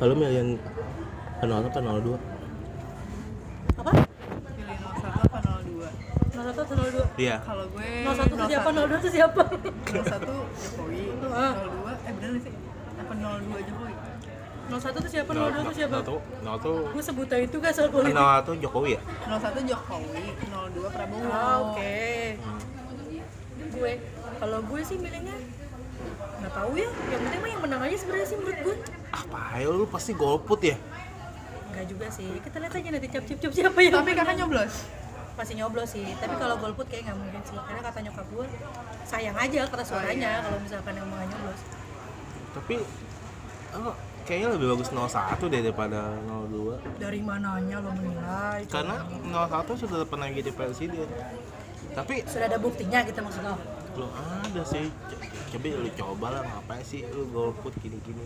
Kalau milihin 01 apa 02? Apa? Pilih 01 apa 02? 01 atau 02? Iya. Kalau gue 01 itu siapa? 02 itu siapa? 01 Jokowi, Ah. 02 eh bener nggak sih? Apa 02 Jokowi? 01 itu siapa? 02 itu siapa? 01 01 Gue sebuta itu gak soal politik. 01 Jokowi ya? 01 Jokowi, 02 Prabowo. Ah, oke. Gue, kalau gue sih milihnya nggak tahu ya. Yang penting mah yang menang aja sebenarnya sih menurut gue. Apa ya lu pasti golput ya? Enggak juga sih. Kita lihat aja nanti cap cap siapa yang Tapi kakak nyoblos. masih nyoblos sih. Tapi kalau golput kayak nggak mungkin sih. Karena kata nyokap gue sayang aja kata suaranya kalau misalkan yang mau nggak nyoblos. Tapi oh, kayaknya lebih bagus 01 deh daripada 02 Dari mananya lo menilai? Karena 01 sudah pernah jadi presiden Tapi sudah ada buktinya gitu maksud lo. Belum ada sih Coba lu coba lah ngapain sih lu golput gini-gini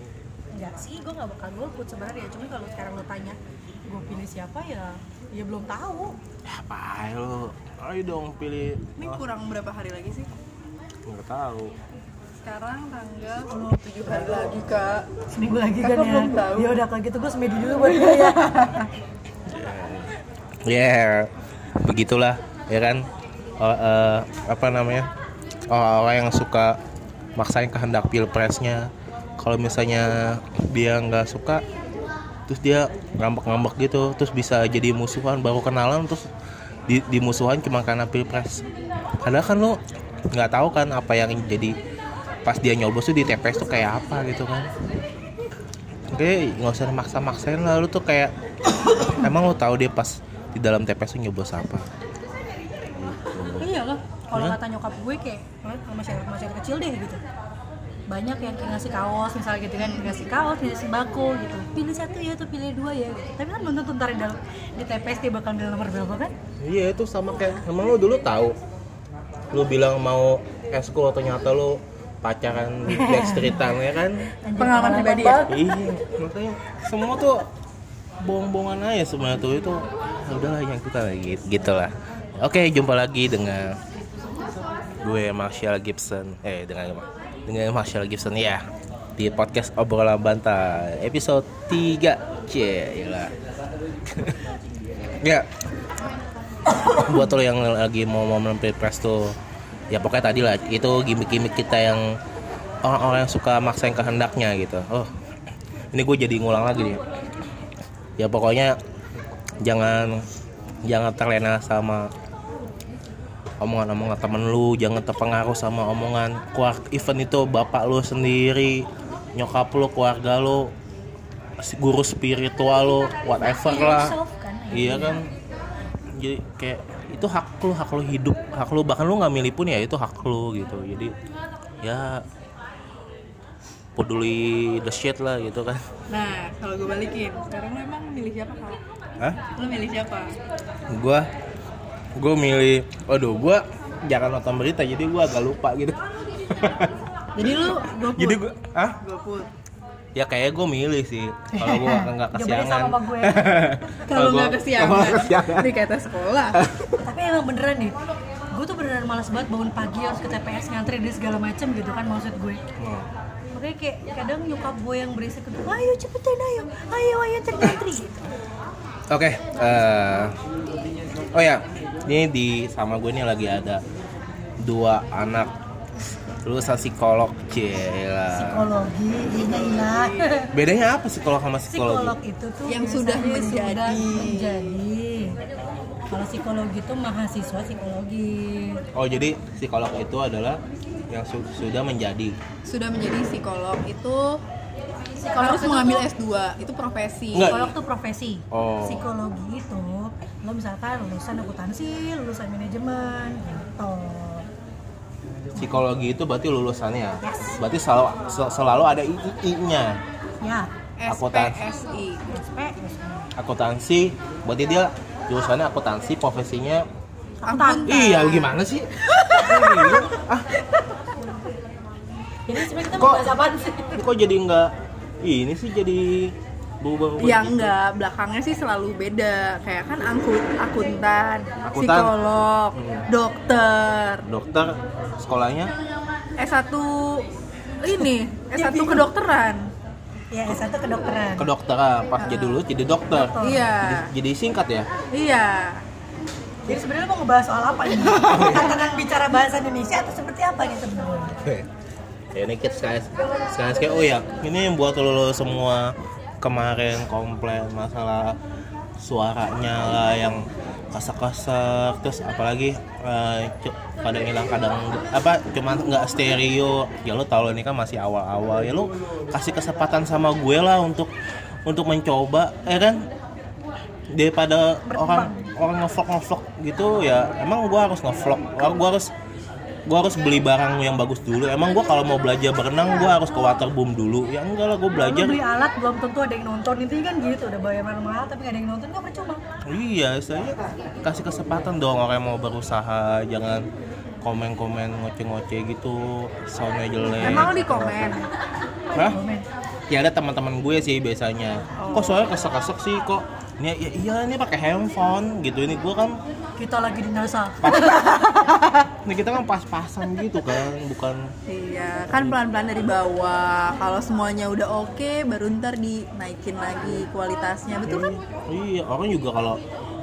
Enggak sih, gue nggak bakal golput sebenarnya. Cuma kalau sekarang lo tanya gue pilih siapa ya, ya belum tahu. Ya apa lu Ayo dong pilih Ini oh, kurang berapa hari lagi sih? Nggak tahu Sekarang tanggal 7 hari lagi kak. Seminggu lagi Kakak kan ya. belum tahu. Ya udah kalau gitu gue semedi dulu buat gue ya. Ya begitulah ya kan Oh, eh, Apa namanya Orang-orang yang suka maksain kehendak pilpresnya. Kalau misalnya dia nggak suka terus dia ngambek-ngambek gitu terus bisa jadi musuhan baru kenalan terus di, dimusuhan cuma karena pilpres. Padahal kan lo nggak tahu kan apa yang jadi pas dia nyoblos tuh di TPS tuh kayak apa gitu kan. Oke nggak usah maksa-maksain lah lu tuh kayak emang lo tahu dia pas di dalam TPS tuh nyoblos apa iya lah. Kalau kata nyokap gue kayak "Hah, masyarakat masyarakat kecil deh gitu. Banyak yang kayak ngasih kaos misalnya gitu kan ngasih kaos ngasih sembako gitu. Pilih satu ya atau pilih dua ya. Gitu. tapi kan belum tentu ntar di dalam di TPS dia bakal ambil nomor berapa kan? Iya itu sama kayak emang lu dulu tahu? Lu bilang mau eskul atau nyata lu pacaran di backstreetan ya kan? Anjir, Pengalaman pribadi ya? iya makanya semua tuh bohong-bohongan aja sebenarnya tuh. Itu ya udahlah yang kita lagi gitulah. Oke jumpa lagi dengan gue Marshall Gibson. Eh dengan dengan Marshall Gibson ya. Di podcast obrolan bantai episode 3 Cila ya. Buat lo yang lagi mau mau pilpres tuh ya pokoknya tadi lah itu gimmick-gimmick kita yang orang-orang yang suka maksain kehendaknya gitu. Oh ini gue jadi ngulang lagi nih. Ya pokoknya jangan jangan terlena sama omongan-omongan temen lu jangan terpengaruh sama omongan keluarga event itu bapak lu sendiri nyokap lu keluarga lu guru spiritual lu whatever lah. Iya kan? Jadi kayak itu hak lu hak lu hidup hak lu. Bahkan lu nggak milih pun ya itu hak lu gitu. Jadi ya peduli the shit lah gitu kan. Nah, kalau gue balikin, sekarang lo emang milih siapa kak? Hah? Lo milih siapa? gua gua milih waduh gua jangan nonton berita jadi gua agak lupa gitu Jadi lo golput? jadi gua ah golput. ya kayak gua milih sih kalau gue. Nggak kesiangan, kalau nggak kesiangan. di kata sekolah. Tapi emang beneran nih, gue tuh beneran malas banget bangun pagi harus ke TPS ngantri dan segala macem gitu kan maksud gue. Hmm. Makanya kayak kadang nyokap gue yang berisik gue, ayo cepetan ayo, ayo ayo ngantri gitu. Oke, eh, oh ya, ini di sama gue nih lagi ada dua anak lulusan psikolog, cila. Psikologi, iya iya. Bedanya apa psikolog sama psikologi? Psikolog itu tuh Yang sudah menjadi. sudah menjadi. Kalau psikologi itu mahasiswa psikologi. Oh jadi psikolog itu adalah yang su- sudah menjadi. Sudah menjadi psikolog itu Psikolog harus itu mengambil tuh- S2, itu profesi. Enggak. Psikolog tuh profesi. Oh. Psikologi itu lo misalkan lulusan akuntansi, lulusan manajemen gitu. Psikologi itu berarti lulusannya. Berarti selalu sel- selalu ada II-nya. Ya, Akuntansi. Akuntansi, berarti dia jurusannya akuntansi, profesinya akuntan. Iya, gimana sih? Ah, Jadi sebenarnya kita Kok- sih? kok jadi enggak ini sih jadi berubah-ubah Ya gitu? enggak, belakangnya sih selalu beda. Kayak kan angkut, akuntan, Akuntan. psikolog, Hmm. dokter, Dokter sekolahnya S1 ini S1 kedokteran. ya S1 kedokteran kedokteran pas jadi dulu jadi dokter Iya. jadi, jadi singkat ya Iya. jadi sebenarnya mau ngebahas soal apa nih tatanan bicara bahasa Indonesia atau seperti apa nih sebenarnya ya ini sekali sekali sekali oh ya ini yang buat lo semua kemarin komplain masalah suaranya lah yang kasak-kasak terus apalagi eh, cu- kadang hilang kadang apa cuma nggak stereo. Ya lo tau lo ini kan masih awal-awal. Ya lo kasih kesempatan sama gue lah untuk untuk mencoba ya kan? Daripada orang orang ngevlog ngevlog gitu ya emang gue harus ngevlog. Gue harus gue harus beli barang yang bagus dulu. Emang gue kalau mau belajar berenang gue harus ke waterboom dulu. Ya enggak lah gue belajar. beli alat belum tentu ada yang nonton. Itu kan gitu udah bayar mahal tapi nggak ada yang nonton kan percuma. Iya saya kasih kesempatan dong orang yang mau berusaha jangan komen-komen ngoceh-ngoceh gitu soundnya jelek Emang di komen. Hah? Ya ada teman-teman gue sih biasanya kok soalnya kesek-kesek sih kok ini ya, iya ini pakai handphone gitu ini gue kan kita lagi di NASA ini kita kan pas-pasan gitu kan bukan Iya, kan pelan-pelan dari bawah. Kalau semuanya udah oke, baru ntar dinaikin lagi kualitasnya, betul kan? Iya, orang juga kalau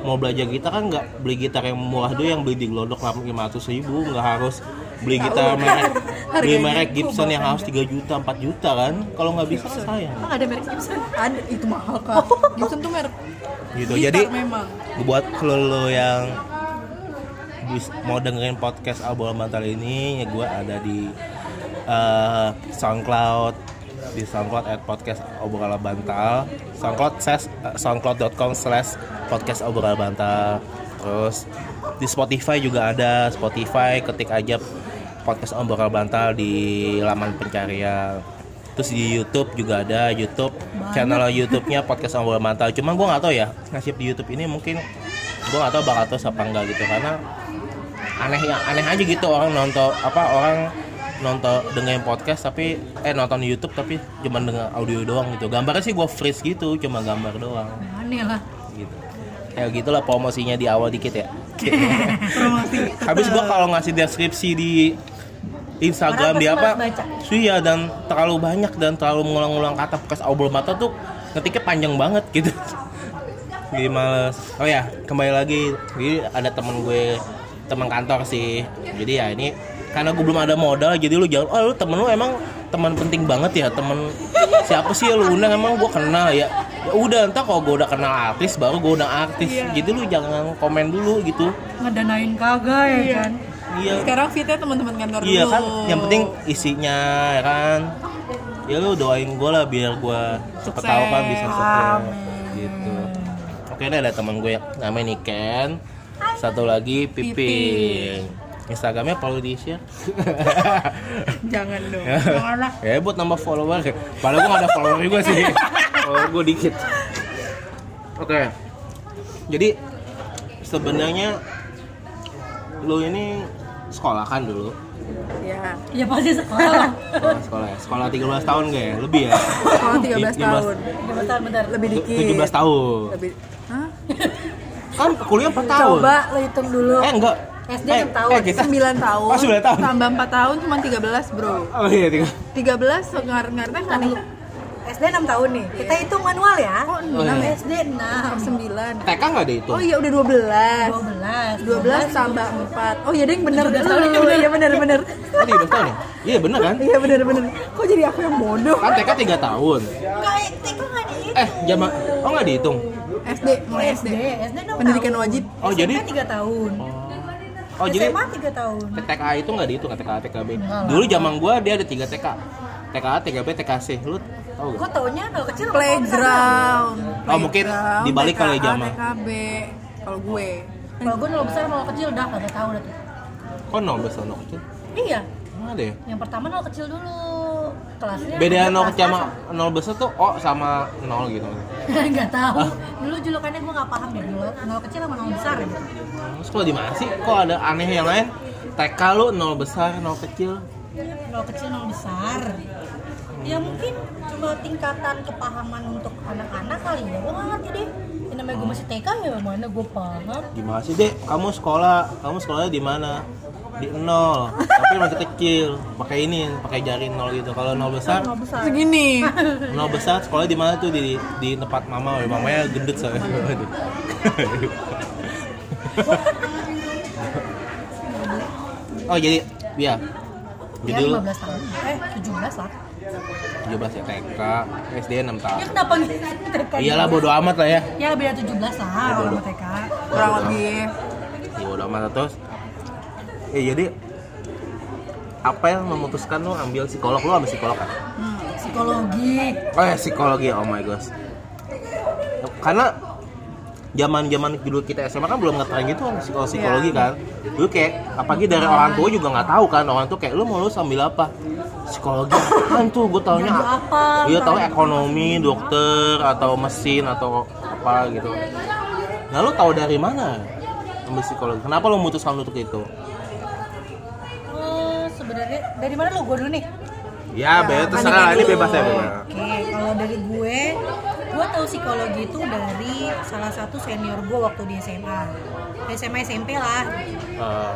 mau belajar gitar kan nggak beli gitar yang murah dulu yang beli di Glodok lima ratus ribu, nggak harus beli gitar merek beli merek Gibson yang harus 3 juta 4 juta kan? Kalau nggak bisa sayang. Emang ada merek Gibson? Ada itu mahal kak. Gibson tuh merek gitu gitar jadi memang. buat lo, lo yang mau dengerin podcast Abol Bantal ini ya gue ada di eh, SoundCloud di SoundCloud at podcast obrolan bantal. SoundCloud slash eh, soundcloud.com slash podcast obrolan bantal. Terus di Spotify juga ada. Spotify ketik aja podcast obrolan bantal di laman pencarian. Terus di YouTube juga ada. YouTube channel YouTube-nya podcast obrolan bantal. Cuma gue nggak tahu ya ngasih di YouTube ini mungkin gue nggak tahu bakal terus apa enggak gitu. Karena aneh aneh aja gitu orang nonton apa orang nonton dengerin podcast tapi eh nonton YouTube tapi cuma denger audio doang gitu. Gambarnya sih gue freeze gitu cuma gambar doang. Aneh lah. Gitu. Kayak gitulah promosinya di awal dikit ya. Promosi. Habis gue kalau ngasih deskripsi di Instagram di apa iya dan terlalu banyak dan terlalu mengulang-ulang kata podcast obrol mata tuh ngetiknya panjang banget gitu. Jadi males. Oh ya kembali lagi. Jadi ada temen gue teman kantor sih. Jadi ya ini karena gue belum ada modal jadi lu jangan oh lu temen lu emang teman penting banget ya temen siapa sih yang lu undang emang gue kenal ya ya udah entar kalau gue udah kenal artis baru gue undang artis jadi lu jangan komen dulu gitu ngedanain kagak ya kan iya Sekarang fitnya teman-teman kantor Iya dulu. kan, yang penting isinya ya kan. Ya lu doain gue lah biar gue cepet tahu kan bisa sukses Amin. gitu. Oke, ini ada teman gue namanya Niken. Satu lagi Piping. Instagramnya perlu di share. Jangan dong. Janganlah. ya buat nambah follower. Padahal gue gak ada follower juga sih. Follower gue dikit. Oke. Jadi sebenarnya lu ini sekolah kan dulu. Ya, ya pasti sekolah Sekolah, sekolah ya. Sekolah 13 tahun gak ya? Lebih ya? kalau 13 tahun. ya bentar bentar Lebih dikit. 17 tahun. Lebih Hah? Kan kuliah 4 tahun. coba lo hitung dulu Eh enggak. SD eh, 6 tahun. Eh, kita 9 tahun. Oh, 9 tahun. Tambah 4 tahun cuma 13, Bro. Oh iya, tiga. 13 ngarep-ngarepnya kan nih. SD 6 tahun nih kita hitung manual ya Oh, Oh, iya. SD 6 9. TK enggak ada itu. Oh iya udah 12. 12 12 tambah 4. Oh iya deng bener 17 tahun, dulu. Iya bener bener. Oh, 13 tahun ya? Iya bener kan? Iya bener bener. Kok jadi aku yang bodoh? Kan TK 3 tahun. enggak TK enggak dihitung Eh, zaman oh enggak dihitung. SD mulai SD. SD SD 6 Pendidikan tahun. wajib. Oh, jadi 3 tahun Oh, jadi SMA 3 tahun TK itu enggak dihitung TK TKB. Lah. Dulu zaman gua dia ada 3 TK. TKA, TKB, TKC. Lu tahu gue gak? taunya kalau kecil Playground. Oh, mungkin dibalik kali TKA, zaman. TKB. Kalau gue. kalau gue nol besar nol kecil dah kagak tahu dah tuh Kok nol besar nol kecil? iya Emang ada ya? yang pertama nol kecil dulu kelasnya Beda nol sama nol besar tuh oh sama nol gitu. nggak tahu dulu julukannya gue nggak paham deh dulu nol kecil sama nol besar gitu kalau di mana sih? Kok ada aneh yang lain? TK lu nol besar, nol kecil. nol kecil nol besar ya mungkin cuma tingkatan kepahaman untuk anak-anak kali ya gue nggak ngerti deh yang namanya gue masih TK ya mana gue paham Gimana sih, Dek? Kamu sekolah, kamu sekolahnya di mana? Di nol. Tapi masih kecil. Pakai ini pakai jari nol gitu. Kalau nol besar Nol besar. Segini. nol besar sekolah di mana tuh? Di di tempat mama. Mamanya gendut soalnya. Oh jadi ya ya jadi lu 15 tahun. Eh 17 lah. 17 ya TK SD 6 tahun. Ya kenapa TK iyalah bodo amat lah ya. Ya dari 17 lah kalau bodo. mau TK kurang lebih. Ya bodo amat terus eh jadi apa yang memutuskan lu ambil psikolog lu ambil psikolog kan hmm, psikologi. Oh ya psikologi. Oh my gosh. Karena zaman zaman dulu kita SMA kan belum ngetren gitu kan psikologi psikologi Iya. kan. Dulu kayak apalagi dari orang tua juga nggak tahu kan. Orang tuh kayak lu mau lu sambil apa? Psikologi apaan tuh? Gue taunya apa? iya tahu ekonomi dokter atau mesin atau apa gitu. Nah lu tahu dari mana ambil psikologi? Kenapa lu memutuskan untuk itu sebenarnya dari mana lu? Gue dulu nih. ya, bebas terserah ini bebas ya Oke, kalau dari gue, gue tahu psikologi itu dari salah satu senior gue waktu di SMA, SMA SMP lah. Eh,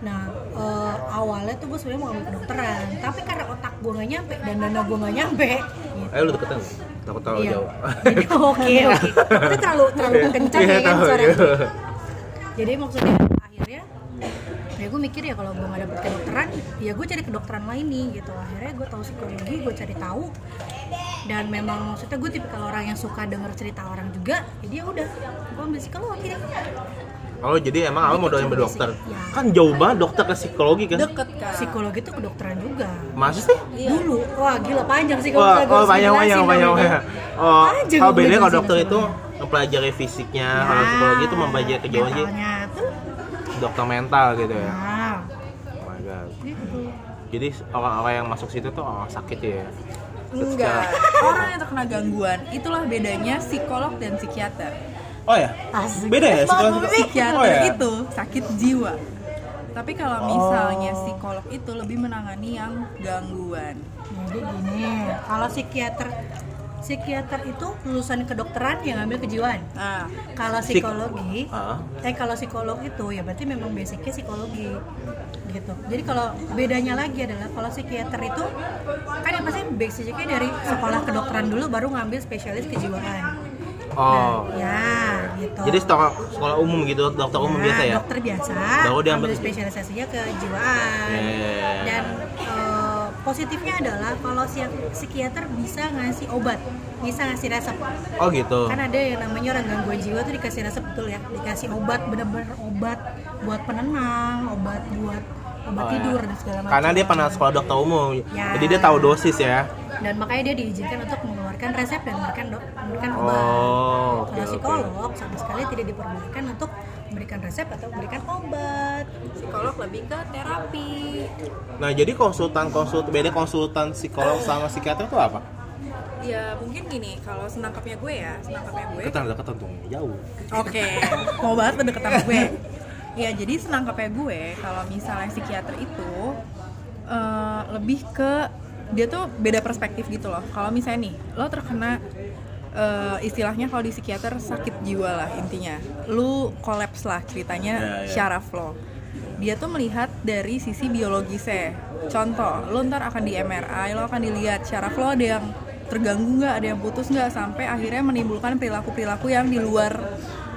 Nah, eh, awalnya tuh gue sebenarnya mau ambil kedokteran, tapi karena otak gue nggak nyampe dan dana gue nggak nyampe. Gitu. ayo lu deketan takut terlalu Iya. jauh oke oke. Itu terlalu terlalu kencang Iya, ya kan tahu, suaranya. iya. Jadi maksudnya ya gue mikir ya kalau gue gak dapet kedokteran ya gue cari kedokteran lain nih gitu akhirnya gue tahu psikologi gue cari tahu dan memang maksudnya gue tipe kalau orang yang suka denger cerita orang juga jadi ya udah gue ambil psikologi deh Oh jadi emang awal mau doain Coba dokter? ya. Kan jauh banget dokter ke psikologi kan? deket kan psikologi itu kedokteran juga Masa sih? dulu wah gila panjang sih kalau oh banyak banyak banyak namanya. banyak. Oh, Panjang kalau gue bedanya kalau dokter itu mempelajari fisiknya, Ya, kalau psikologi itu mempelajari kejauhan sih mentalnya tuh dokter mental gitu ya. nah Oh my god. gitu Jadi orang-orang yang masuk situ tuh orang sakit ya. enggak orang yang terkena gangguan itulah bedanya psikolog dan psikiater Oh ya? Asik. Beda ya psikolog? Psikiater Oh ya? itu sakit jiwa tapi kalau Oh. misalnya psikolog itu lebih menangani yang gangguan Jadi gini, kalau psikiater psikiater itu lulusan kedokteran yang ngambil kejiwaan. nah Kalau Psik- psikologi, Ah. eh kalau psikolog itu ya berarti memang basicnya psikologi gitu. Jadi kalau bedanya lagi adalah kalau psikiater itu kan yang pasti basicnya dari sekolah kedokteran dulu baru ngambil spesialis kejiwaan. Oh. Nah, ya gitu. Jadi sekolah, sekolah umum gitu, dokter umum Nah, biasa ya? Dokter biasa, Baru dia ambil spesialisasinya kejiwaan. Ya, ya, ya, ya. Dan eh, positifnya adalah kalau si psikiater bisa ngasih obat, bisa ngasih resep. Oh gitu. Kan ada yang namanya orang gangguan jiwa tuh dikasih resep betul ya, dikasih obat bener-bener obat buat penenang, obat buat obat Oh, ya. tidur dan segala macam. Karena dia pernah sekolah dokter umum, Ya. jadi dia tahu dosis ya. Dan makanya dia diizinkan untuk mengeluarkan resep dan memberikan dok, memberikan Oh, obat. Kalau oke. psikolog sama sekali tidak diperbolehkan untuk memberikan resep atau memberikan obat. psikolog lebih ke terapi Nah jadi konsultan konsultan beda konsultan psikolog sama psikiater itu apa? ya mungkin gini kalau senangkapnya gue ya senangkapnya gue Deketan deketan tuh jauh. Oke, mau banget sama gue. Ya jadi senangkapnya gue kalau misalnya psikiater itu eh, lebih ke dia tuh beda perspektif gitu loh. Kalau misalnya nih lo terkena eh, istilahnya kalau di psikiater sakit jiwa lah intinya. Lu kolaps lah ceritanya Ya, ya. syaraf lo. Dia tuh melihat dari sisi biologisnya. Contoh, lo ntar akan di MRI, lo akan dilihat syaraf lo ada yang terganggu nggak, ada yang putus nggak, sampai akhirnya menimbulkan perilaku-perilaku yang di luar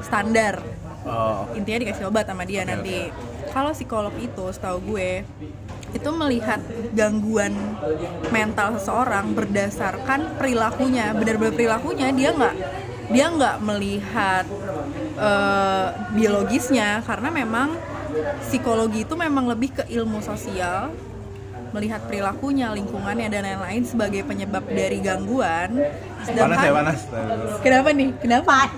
standar. Oh, Intinya dikasih obat sama dia nanti. Kalau psikolog itu, setahu gue, itu melihat gangguan mental seseorang berdasarkan perilakunya, benar-benar perilakunya dia nggak dia nggak melihat eh, biologisnya karena memang psikologi itu memang lebih ke ilmu sosial melihat perilakunya, lingkungannya dan lain-lain sebagai penyebab dari gangguan. panas ya panas. Kenapa nih? Kenapa?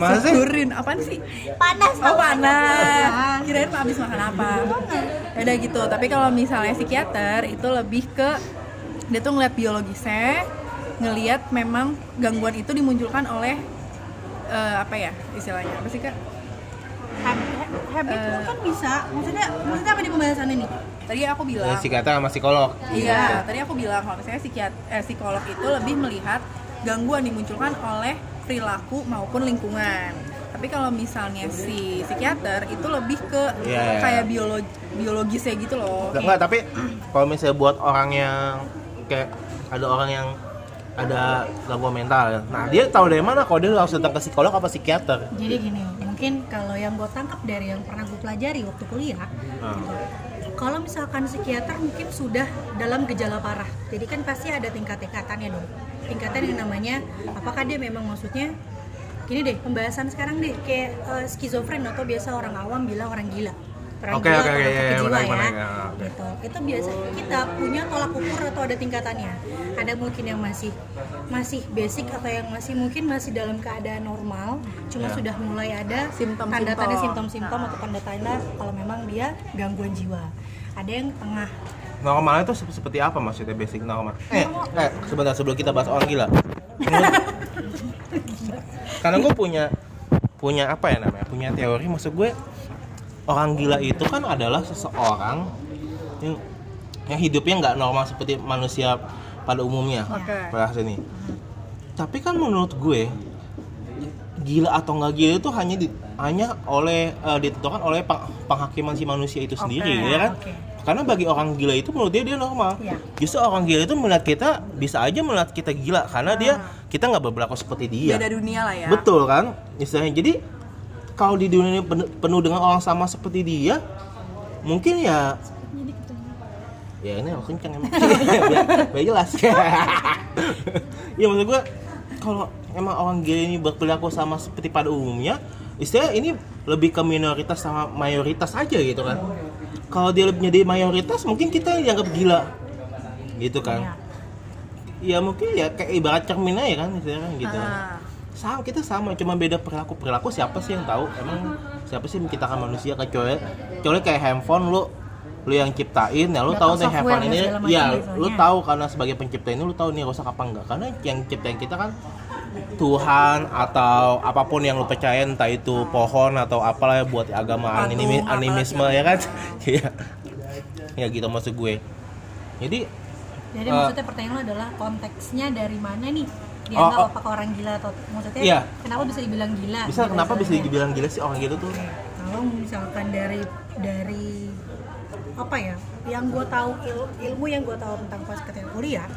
Masa sih? Syukurin, apaan sih? Panas Oh panas. Kirain Pak habis makan apa? Ya Udah gitu. Tapi kalau misalnya psikiater itu lebih ke dia tuh ngeliat biologisnya, ngeliat memang gangguan itu dimunculkan oleh eh, apa ya istilahnya apa sih kak? Habit, habit lu kan bisa. Maksudnya, maksudnya apa di pembahasan ini? Tadi aku bilang. psikiater sama psikolog. Iya, tadi aku bilang kalau misalnya psikiat eh, psikolog itu lebih melihat gangguan dimunculkan oleh perilaku maupun lingkungan. Tapi kalau misalnya si psikiater itu lebih ke Iya, iya. kayak biologi biologisnya gitu loh. Enggak, tapi kalau misalnya buat orang yang kayak ada orang yang ada gangguan mental. Nah, dia tahu dari mana kalau dia harus datang ke psikolog apa psikiater? Jadi gini, mungkin kalau yang gue tangkap dari yang pernah gue pelajari waktu kuliah, Ah. gitu. kalau misalkan psikiater mungkin sudah dalam gejala parah, jadi kan pasti ada tingkat-tingkatannya dong. Tingkatan yang namanya, apakah dia memang maksudnya, gini deh, pembahasan sekarang deh, kayak eh, skizofren atau biasa orang awam bilang orang gila. Oke, oke, atau oke, sakit iya, menarik, ya, ah, oke. gitu. Itu biasa kita punya tolak ukur atau ada tingkatannya. Ada mungkin yang masih masih basic atau yang masih mungkin masih dalam keadaan normal, cuma Ya. sudah mulai ada Simptom-simptom. tanda-tanda simptom-simptom atau tanda-tanda kalau memang dia gangguan jiwa. Ada yang tengah. Normal itu sep- seperti apa maksudnya basic normal? Eh, eh sebentar sebelum kita bahas orang gila. Karena gue punya punya apa ya namanya? Punya teori maksud gue orang gila itu kan adalah seseorang yang yang hidupnya nggak normal seperti manusia pada umumnya. Oke. Pada sini. Tapi kan menurut gue gila atau nggak gila itu hanya di, hanya oleh eh, ditentukan oleh peng- penghakiman si manusia itu sendiri Oke, ya kan oke. karena bagi orang gila itu menurut dia dia normal Iya. justru orang gila itu melihat kita bisa aja melihat kita gila karena dia kita nggak berlaku seperti dia Beda dunia lah ya. betul kan istilahnya jadi kalau di dunia ini penuh, dengan orang sama seperti dia mungkin ya ya ini aku kenceng emang. Biar, biar jelas. Ya maksud gue kalau emang orang gila ini berperilaku sama seperti pada umumnya istilahnya ini lebih ke minoritas sama mayoritas aja gitu kan. Kalau dia lebih jadi mayoritas mungkin kita yang dianggap gila. Gitu kan. Iya. ya mungkin ya kayak ibarat cermin aja kan istilahnya kan gitu. Ah. Sama kita sama cuma beda perilaku. Perilaku siapa sih yang tahu? Emang siapa sih yang menciptakan manusia? Kecuali kecuali kayak handphone lu lu yang ciptain ya lu tahu nih handphone ini. ya lu tahu karena sebagai pencipta ini lu tahu nih rusak apa enggak. Karena yang ciptain kita kan Tuhan atau apa pun yang lu percaya entah itu pohon atau apalah ya buat agama animi- animisme ya kan? Ya ya gitu maksud gue. Jadi Jadi Eh. maksudnya pertanyaan lo adalah konteksnya dari mana nih? Dianggap Oh, oh. apakah orang gila atau maksudnya Iya. kenapa bisa dibilang gila? bisa kenapa bisa dibilang gila sih orang gila tuh kalau misalkan dari dari apa ya yang gue tahu il- ilmu yang gue tahu tentang pas ketika kuliah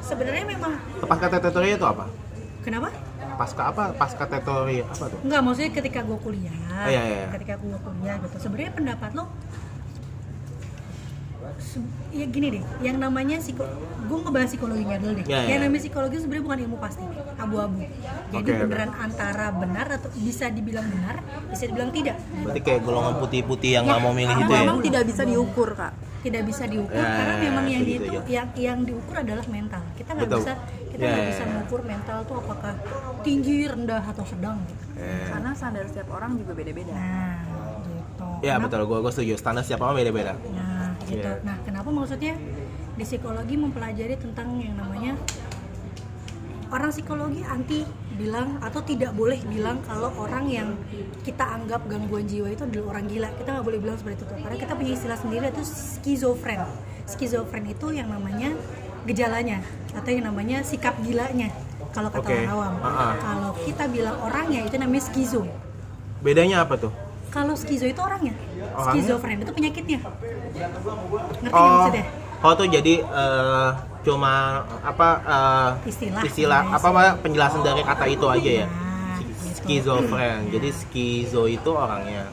sebenarnya memang pasca teori itu apa kenapa pasca apa pasca teori apa tuh Enggak, maksudnya ketika gue kuliah, Oh, iya, iya, iya. ketika gue kuliah gitu. Sebenarnya pendapat lo, ya gini deh, yang namanya psiko, gue ngebahas psikologinya dulu deh. Iya, iya. Yang namanya psikologi sebenarnya bukan ilmu pasti, abu-abu. Jadi Oke, oke. beneran antara benar atau bisa dibilang benar, bisa dibilang tidak. Berarti kayak golongan putih-putih yang nggak Ya, mau milih itu ya? Memang tidak bisa diukur kak. Tidak bisa diukur Ya, karena memang yang itu ya. yang yang diukur adalah mental. Kita nggak bisa kita Ya, nggak ya, bisa ya. mengukur mental tuh apakah tinggi, rendah atau sedang. Gitu. Karena standar setiap orang juga beda-beda. Nah, gitu. Ya Kenapa- betul, gue gue setuju. Standar siapa orang beda-beda. Nah, gitu. Iya. Nah, kenapa maksudnya di psikologi mempelajari tentang yang namanya orang psikologi anti bilang atau tidak boleh bilang kalau orang yang kita anggap gangguan jiwa itu adalah orang gila. Kita nggak boleh bilang seperti itu karena kita punya istilah sendiri itu skizofren. Skizofren itu yang namanya gejalanya atau yang namanya sikap gilanya kalau kata Oke. orang awam. Ah-ah. Kalau kita bilang orangnya itu namanya skizo. Bedanya apa tuh? Kalau skizo itu orangnya. Orangnya? Skizofren itu penyakitnya. Ngerti Oh, maksudnya? oh tuh jadi eh, cuma apa eh, Istilah. istilah Istilah. apa penjelasan dari kata itu aja ya? Nah, gitu. Skizofren. Jadi skizo itu orangnya.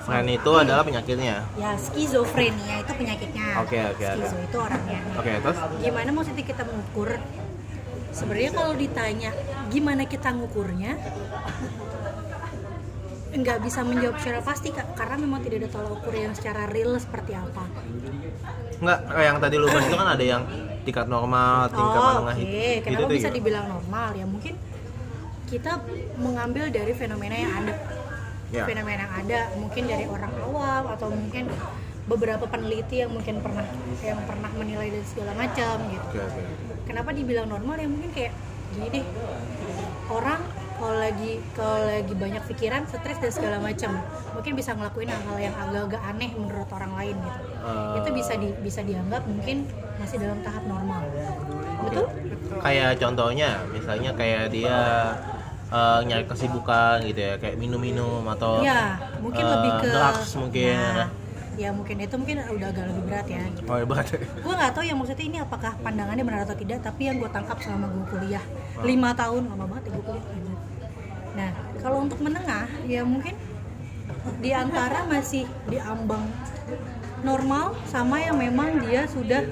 Fren itu adalah penyakitnya. Ya, skizofrenia itu penyakitnya. Oke, oke, oke. Skizo itu orangnya. Oke, terus? Gimana maksudnya kita mengukur? Sebenarnya kalau ditanya gimana kita ngukurnya, nggak bisa menjawab secara pasti kak, karena memang tidak ada tolak ukur yang secara real seperti apa. Enggak, kayak yang tadi lu bahas itu kan ada yang tingkat normal, tingkat Oh, menengah oke. itu. Kenapa itu bisa gimana? dibilang normal? Ya mungkin kita mengambil dari fenomena yang ada. Ya. Fenomena yang ada, mungkin dari orang awam atau mungkin beberapa peneliti yang mungkin pernah yang pernah menilai dan segala macam gitu. Oke, oke. Kenapa dibilang normal? Ya mungkin kayak gini deh. Orang kalau lagi kalau lagi banyak pikiran, stres dan segala macam, mungkin bisa ngelakuin hal-hal yang agak-agak aneh menurut orang lain gitu. Eh. Itu bisa di, bisa dianggap mungkin masih dalam tahap normal. Betul? kayak contohnya misalnya kayak dia eh, nyari kesibukan gitu ya kayak minum-minum atau ya mungkin eh, lebih ke drugs mungkin Nah, ya mungkin itu mungkin udah agak lebih berat ya gitu. oh hebat gue nggak tahu ya maksudnya ini apakah pandangannya benar atau tidak tapi yang gue tangkap selama gue kuliah Ah. lima tahun lama banget ya gue kuliah. Nah kalau untuk menengah ya mungkin di antara masih di ambang normal sama yang memang dia sudah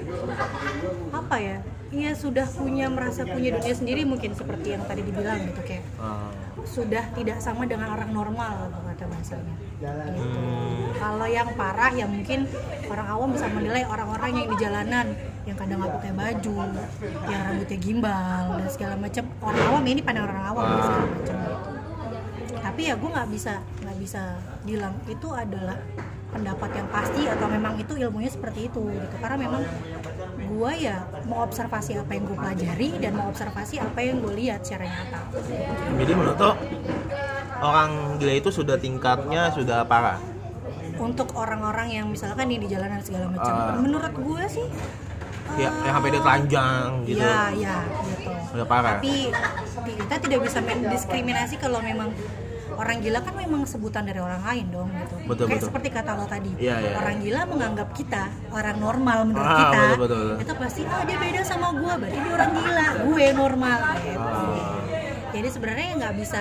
apa ya Iya sudah punya merasa punya dunia sendiri mungkin seperti yang tadi dibilang gitu kayak Ah. sudah tidak sama dengan orang normal kalau kata bahasanya. Gitu. Hmm. Kalau yang parah ya mungkin orang awam bisa menilai orang-orang yang di jalanan yang kadang nggak pakai baju, yang rambutnya gimbal dan segala macam. Orang awam ini pandang orang awam segala macam gitu. Tapi ya gue nggak bisa nggak bisa bilang itu adalah pendapat yang pasti atau memang itu ilmunya seperti itu gitu. Karena memang gue ya mau observasi apa yang gue pelajari dan mau observasi apa yang gue lihat secara nyata. Jadi menurut lo orang gila itu sudah tingkatnya sudah parah? Untuk orang-orang yang misalkan nih di jalanan segala macam Ah. menurut gue sih ya yang sampai dia telanjang gitu. Ya ya gitu. Udah parah. Tapi kita tidak bisa mendiskriminasi kalau memang orang gila kan memang sebutan dari orang lain dong gitu Betul, kayak betul. seperti kata lo tadi Iya, iya. orang gila menganggap kita orang normal menurut Ah, kita betul, betul, betul. itu pasti ah dia beda sama gue berarti dia orang gila gue normal gitu Ah. jadi sebenarnya nggak bisa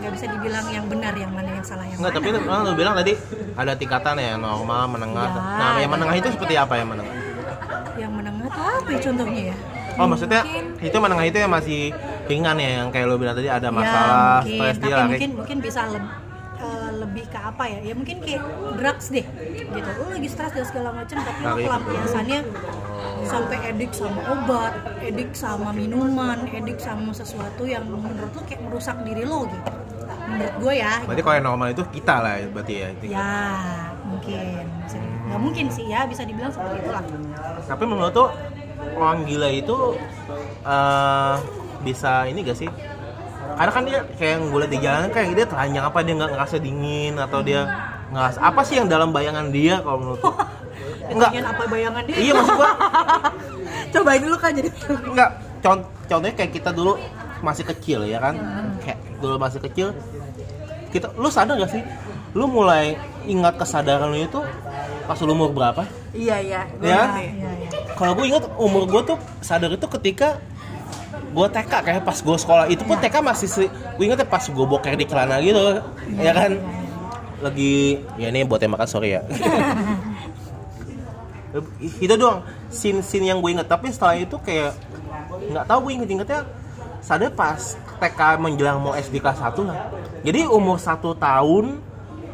nggak bisa dibilang yang benar yang mana yang salah yang Enggak, mana tapi kan lu bilang tadi ada tingkatan ya normal, menengah. Ya, nah, yang menengah itu seperti apa yang menengah? yang menengah tuh apa ya contohnya ya Oh, maksudnya itu menengah itu yang masih ringan ya yang kayak lu bilang tadi ada masalah, ya, mungkin, stres dia lari. mungkin mungkin bisa leb- eh, lebih ke apa ya? Ya mungkin kayak drugs deh gitu. Lu lagi stres dan segala macam tapi Lari. pelampiasannya sampai edik sama obat edik sama minuman edik sama sesuatu yang menurut lu kayak merusak diri lo gitu. Menurut gue ya Berarti kalau yang normal itu kita lah ya, berarti ya. ya mungkin. Nggak mungkin sih ya bisa dibilang seperti itulah. Tapi menurut tuh orang gila itu eh bisa ini gak sih? Karena kan dia kayak yang gue liat di jalan kayak dia telanjang apa dia nggak ngerasa dingin atau dia ngerasa apa sih yang dalam bayangan dia kalau menurut lu? Enggak. Apa bayangan dia Iya maksud gua cobain dulu kan jadi Enggak, Con- contohnya kayak kita dulu masih kecil ya kan Kayak dulu masih kecil kita Lu sadar gak sih? Lu mulai ingat kesadaran lu itu pas lu umur berapa? Iya iya. Ya? Iya, iya. Kalau gue ingat umur gue tuh sadar itu ketika gue TK kayak pas gue sekolah. Itu pun TK masih gue ingetnya pas gue boker di celana gitu ya kan? Lagi ya ini buat yang makan sorry ya. Itu doang scene scene yang gue inget. Tapi setelah itu kayak nggak tahu gue inget ingetnya sadar pas TK menjelang mau SD kelas 1 lah. Jadi umur satu tahun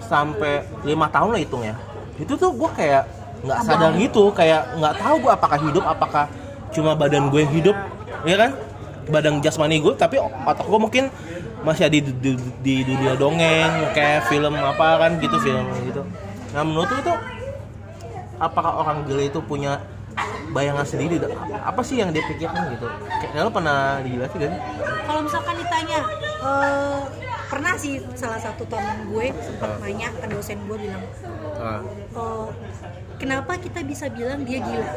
sampai lima tahun lah hitungnya. Itu tuh gue kayak nggak sadar gitu kayak nggak tahu gue apakah hidup apakah cuma badan gue hidup ya kan badan jasmani gue tapi otak gue mungkin masih ada di, di, di dunia dongeng kayak film apa kan gitu film gitu. Nah menurut itu apakah orang gila itu punya bayangan sendiri? Apa sih yang dia pikirkan gitu? Kayak lo pernah dijelasin sih? Kalau misalkan ditanya eh, pernah sih salah satu teman gue sempat nanya ke dosen gue bilang Ah. "Eh, kenapa kita bisa bilang dia gila?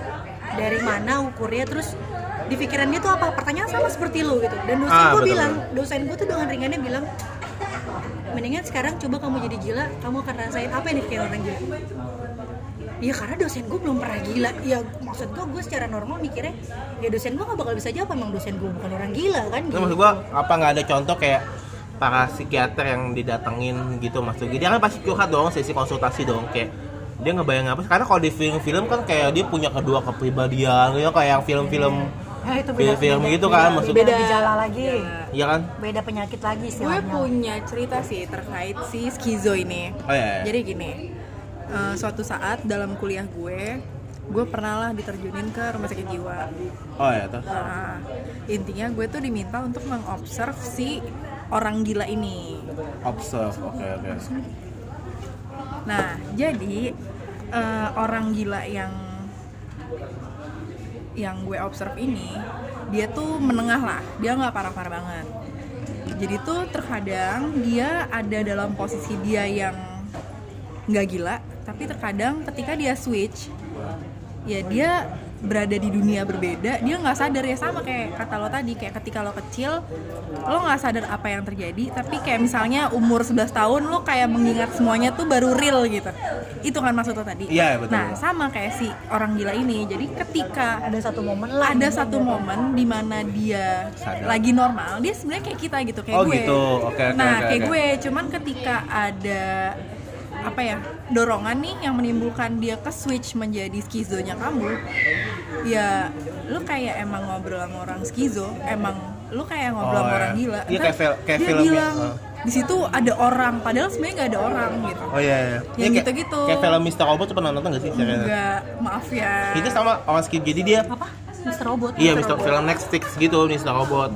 Dari mana ukurnya? Terus di pikiran dia tuh apa? Pertanyaan sama seperti lo gitu. Dan dosen Ah, gue bilang dosen gue tuh dengan ringannya bilang mendingan sekarang coba kamu jadi gila kamu akan rasain apa yang kayak orang gila. Iya karena dosen gue belum pernah gila. Ya maksud gue, gue secara normal mikirnya Ya dosen gue gak bakal bisa jawab Emang dosen gue bukan orang gila kan? Nah, gitu. maksud gua apa nggak ada contoh kayak para psikiater yang didatengin gitu maksud dia kan pasti curhat dong sesi konsultasi dong kayak dia ngebayang apa karena kalau di film-film kan kayak dia punya kedua kepribadian gitu kayak yang film-film Ya, itu film-film gitu kan maksud beda gejala lagi iya kan beda penyakit lagi Gue istilahnya punya cerita sih terkait si skizo ini. oh iya, iya. Jadi gini, eh, suatu saat dalam kuliah gue, gue pernah lah diterjunin ke rumah sakit jiwa. oh iya tuh Nah, intinya gue tuh diminta untuk mengobserv si orang gila ini. observe oke oke Nah, jadi eh, orang gila yang yang gue observe ini, dia tuh menengah lah, dia nggak parah-parah banget. Jadi tuh terkadang dia ada dalam posisi dia yang nggak gila, tapi terkadang ketika dia switch, ya dia berada di dunia berbeda dia nggak sadar ya sama kayak kata lo tadi kayak ketika lo kecil lo nggak sadar apa yang terjadi tapi kayak misalnya umur 11 tahun lo kayak mengingat semuanya tuh baru real gitu itu kan maksud lo tadi Iya, betul. nah sama kayak si orang gila ini jadi ketika ada satu momen lah ada gitu. satu momen di mana dia Sadar. lagi normal dia sebenarnya kayak kita gitu kayak Oh, gue gitu. Oke, oke, nah oke, kayak oke. gue cuman ketika ada apa ya dorongan nih yang menimbulkan dia ke switch menjadi skizonya kamu ya lu kayak emang ngobrol sama orang skizo emang lu kayak ngobrol Oh, sama ya. orang gila Iya, kayak fil- kayak dia film ya. bilang Oh. di situ ada orang padahal sebenarnya nggak ada orang gitu Oh iya iya. Yang Ini kayak- gitu-gitu. Kayak film Mr. Robot tuh pernah nonton gak sih enggak maaf ya Itu sama orang skip jadi dia apa Mr. Robot Iya, Mr. film Netflix gitu, Mr. Robot.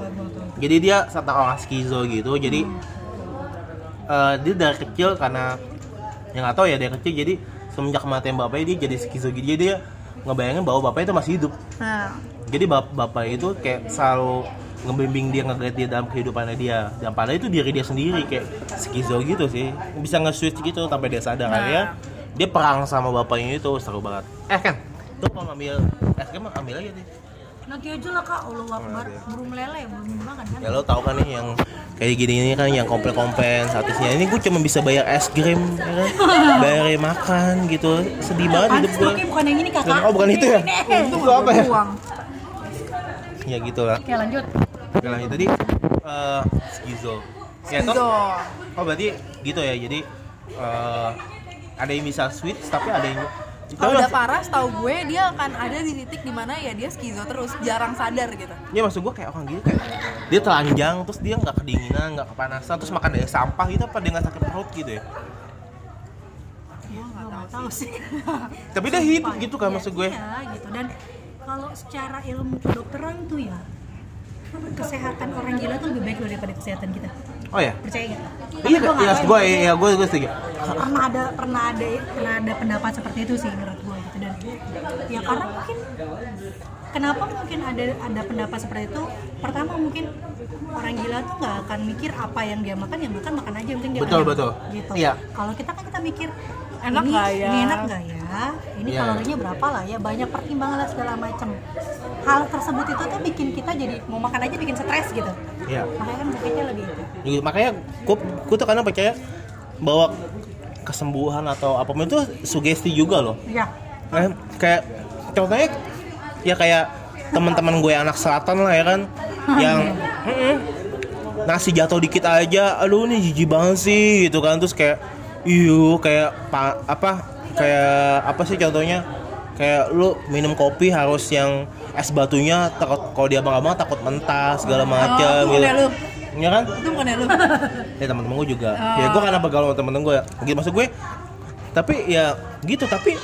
Jadi dia satu orang skizo gitu. Jadi eh, dia dari kecil karena yang nggak tahu ya dari kecil jadi semenjak kematian bapaknya dia jadi skizo gitu. Jadi dia ngebayangin bahwa bapaknya itu masih hidup. nah Jadi bap bapak itu kayak selalu ngebimbing dia nge dia dalam kehidupannya dia dan padahal itu diri dia sendiri kayak skizo gitu sih bisa nge-switch gitu sampai dia sadar Nah. akhirnya dia perang sama bapaknya itu seru banget eh kan tuh mau ngambil es krim ambil aja deh nanti aja lah kak. Allah Akbar Iya. burung lele belum dimakan kan? Ya lo tau kan nih yang kayak gini ini kan yang komplain komplain satisnya ini gue cuma bisa bayar es krim ya kan? Bayar makan gitu. Sedih banget hidup gue bukan yang ini kakak. Oh bukan itu ya? itu apa ya? Uang ya gitu lah. Oke lanjut. Oke itu tadi eh, skizo. Ya toh? Skizo. oh berarti gitu ya. Jadi eh, ada yang bisa switch tapi ada yang kalau udah parah setahu gue dia akan ada di titik di mana ya dia skizo terus jarang sadar gitu. Ya maksud gue kayak orang gitu kayak dia telanjang terus dia nggak kedinginan nggak kepanasan terus makan dari sampah gitu apa dia nggak sakit perut gitu ya? Gue nggak tahu sih. tapi dia hidup gitu kan iya, maksud gue. iya gitu. Dan kalau secara ilmu kedokteran tuh ya kesehatan orang gila tuh lebih baik daripada kesehatan kita oh ya percaya nggak? iya Tapi gua nggak iya gue ya, iya gue gue setuju. Pernah ada pernah ada pernah ada pendapat seperti itu sih menurut gue gitu. Dan ya karena mungkin kenapa mungkin ada ada pendapat seperti itu? Pertama mungkin orang gila tuh nggak akan mikir apa yang dia makan yang makan makan aja yang penting dia Betul, betul. gitu. Iya. kalau kita kan kita mikir Enak ini, nggak ya? ini enak nggak ya? Ini Iya. kalorinya berapa lah ya? Banyak pertimbangan lah segala macam. Hal tersebut itu tuh bikin kita jadi mau makan aja bikin stres gitu. Iya. makanya kan sakitnya lebih itu. Gitu, makanya gue gue tuh karena percaya bahwa kesembuhan atau apa pun itu sugesti juga loh. Ya Eh, kayak contohnya ya kayak teman-teman gue anak selatan lah ya kan yang mm-mm, nasi jatuh dikit aja aduh ini jijik banget sih gitu kan. Terus kayak iyo kayak pa, apa kayak apa sih contohnya? Kayak lu minum kopi harus yang es batunya takut kalau dia abang-abang takut mentah segala macam Oh, gitu. bukannya lu. ya kan? Itu bukan ya lu? Ya teman-teman gue juga. Ya gue karena bergaul sama temen-temen gue gitu maksud gue tapi ya gitu tapi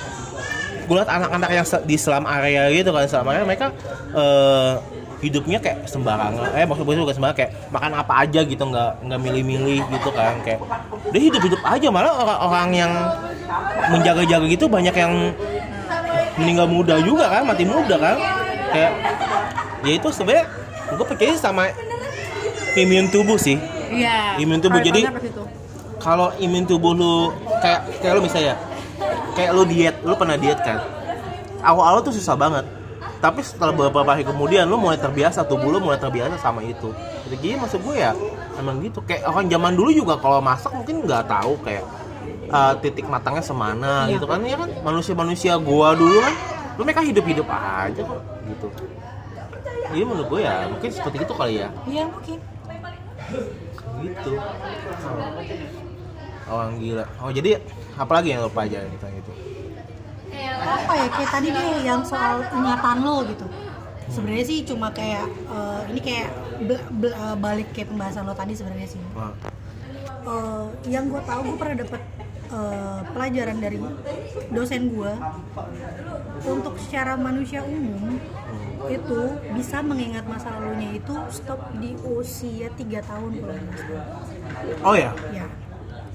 gue liat anak-anak yang di selam area gitu kan selam area mereka eh, hidupnya kayak sembarangan eh maksud gue bukan sembarangan kayak makan apa aja gitu nggak nggak milih-milih gitu kan kayak dia hidup-hidup aja malah orang-orang yang menjaga-jaga gitu banyak yang meninggal muda juga kan mati muda kan kayak ya itu sebenarnya gue percaya sama imun tubuh sih. Iya. Imun tubuh, jadi- kalau imun tubuh lu kayak kayak lu misalnya kayak lu diet lu pernah diet kan? Awal-awal tuh susah banget tapi setelah beberapa hari kemudian lu mulai terbiasa tubuh lu mulai terbiasa sama itu. Jadi maksud gue ya emang gitu. Kayak orang zaman dulu juga kalau masak mungkin nggak tahu kayak uh, titik matangnya semana Iya. gitu kan. Ya kan? Manusia-manusia gua dulu kan lu mereka hidup-hidup aja kok gitu. Jadi menurut gue ya mungkin seperti itu kali ya. Iya mungkin. Gitu. Orang gila. Oh jadi apa lagi yang lo pelajarin tentang itu apa ya kayak tadi deh yang soal ingatan lo gitu. Sebenarnya sih cuma kayak eh, ini kayak bel- bel- eh, balik kayak pembahasan lo tadi sebenarnya sih. Eh, yang gue tahu gue pernah dapet eh, pelajaran dari dosen gue untuk secara manusia umum itu bisa mengingat masa lalunya itu stop di usia 3 tahun kalau oh ya? Ya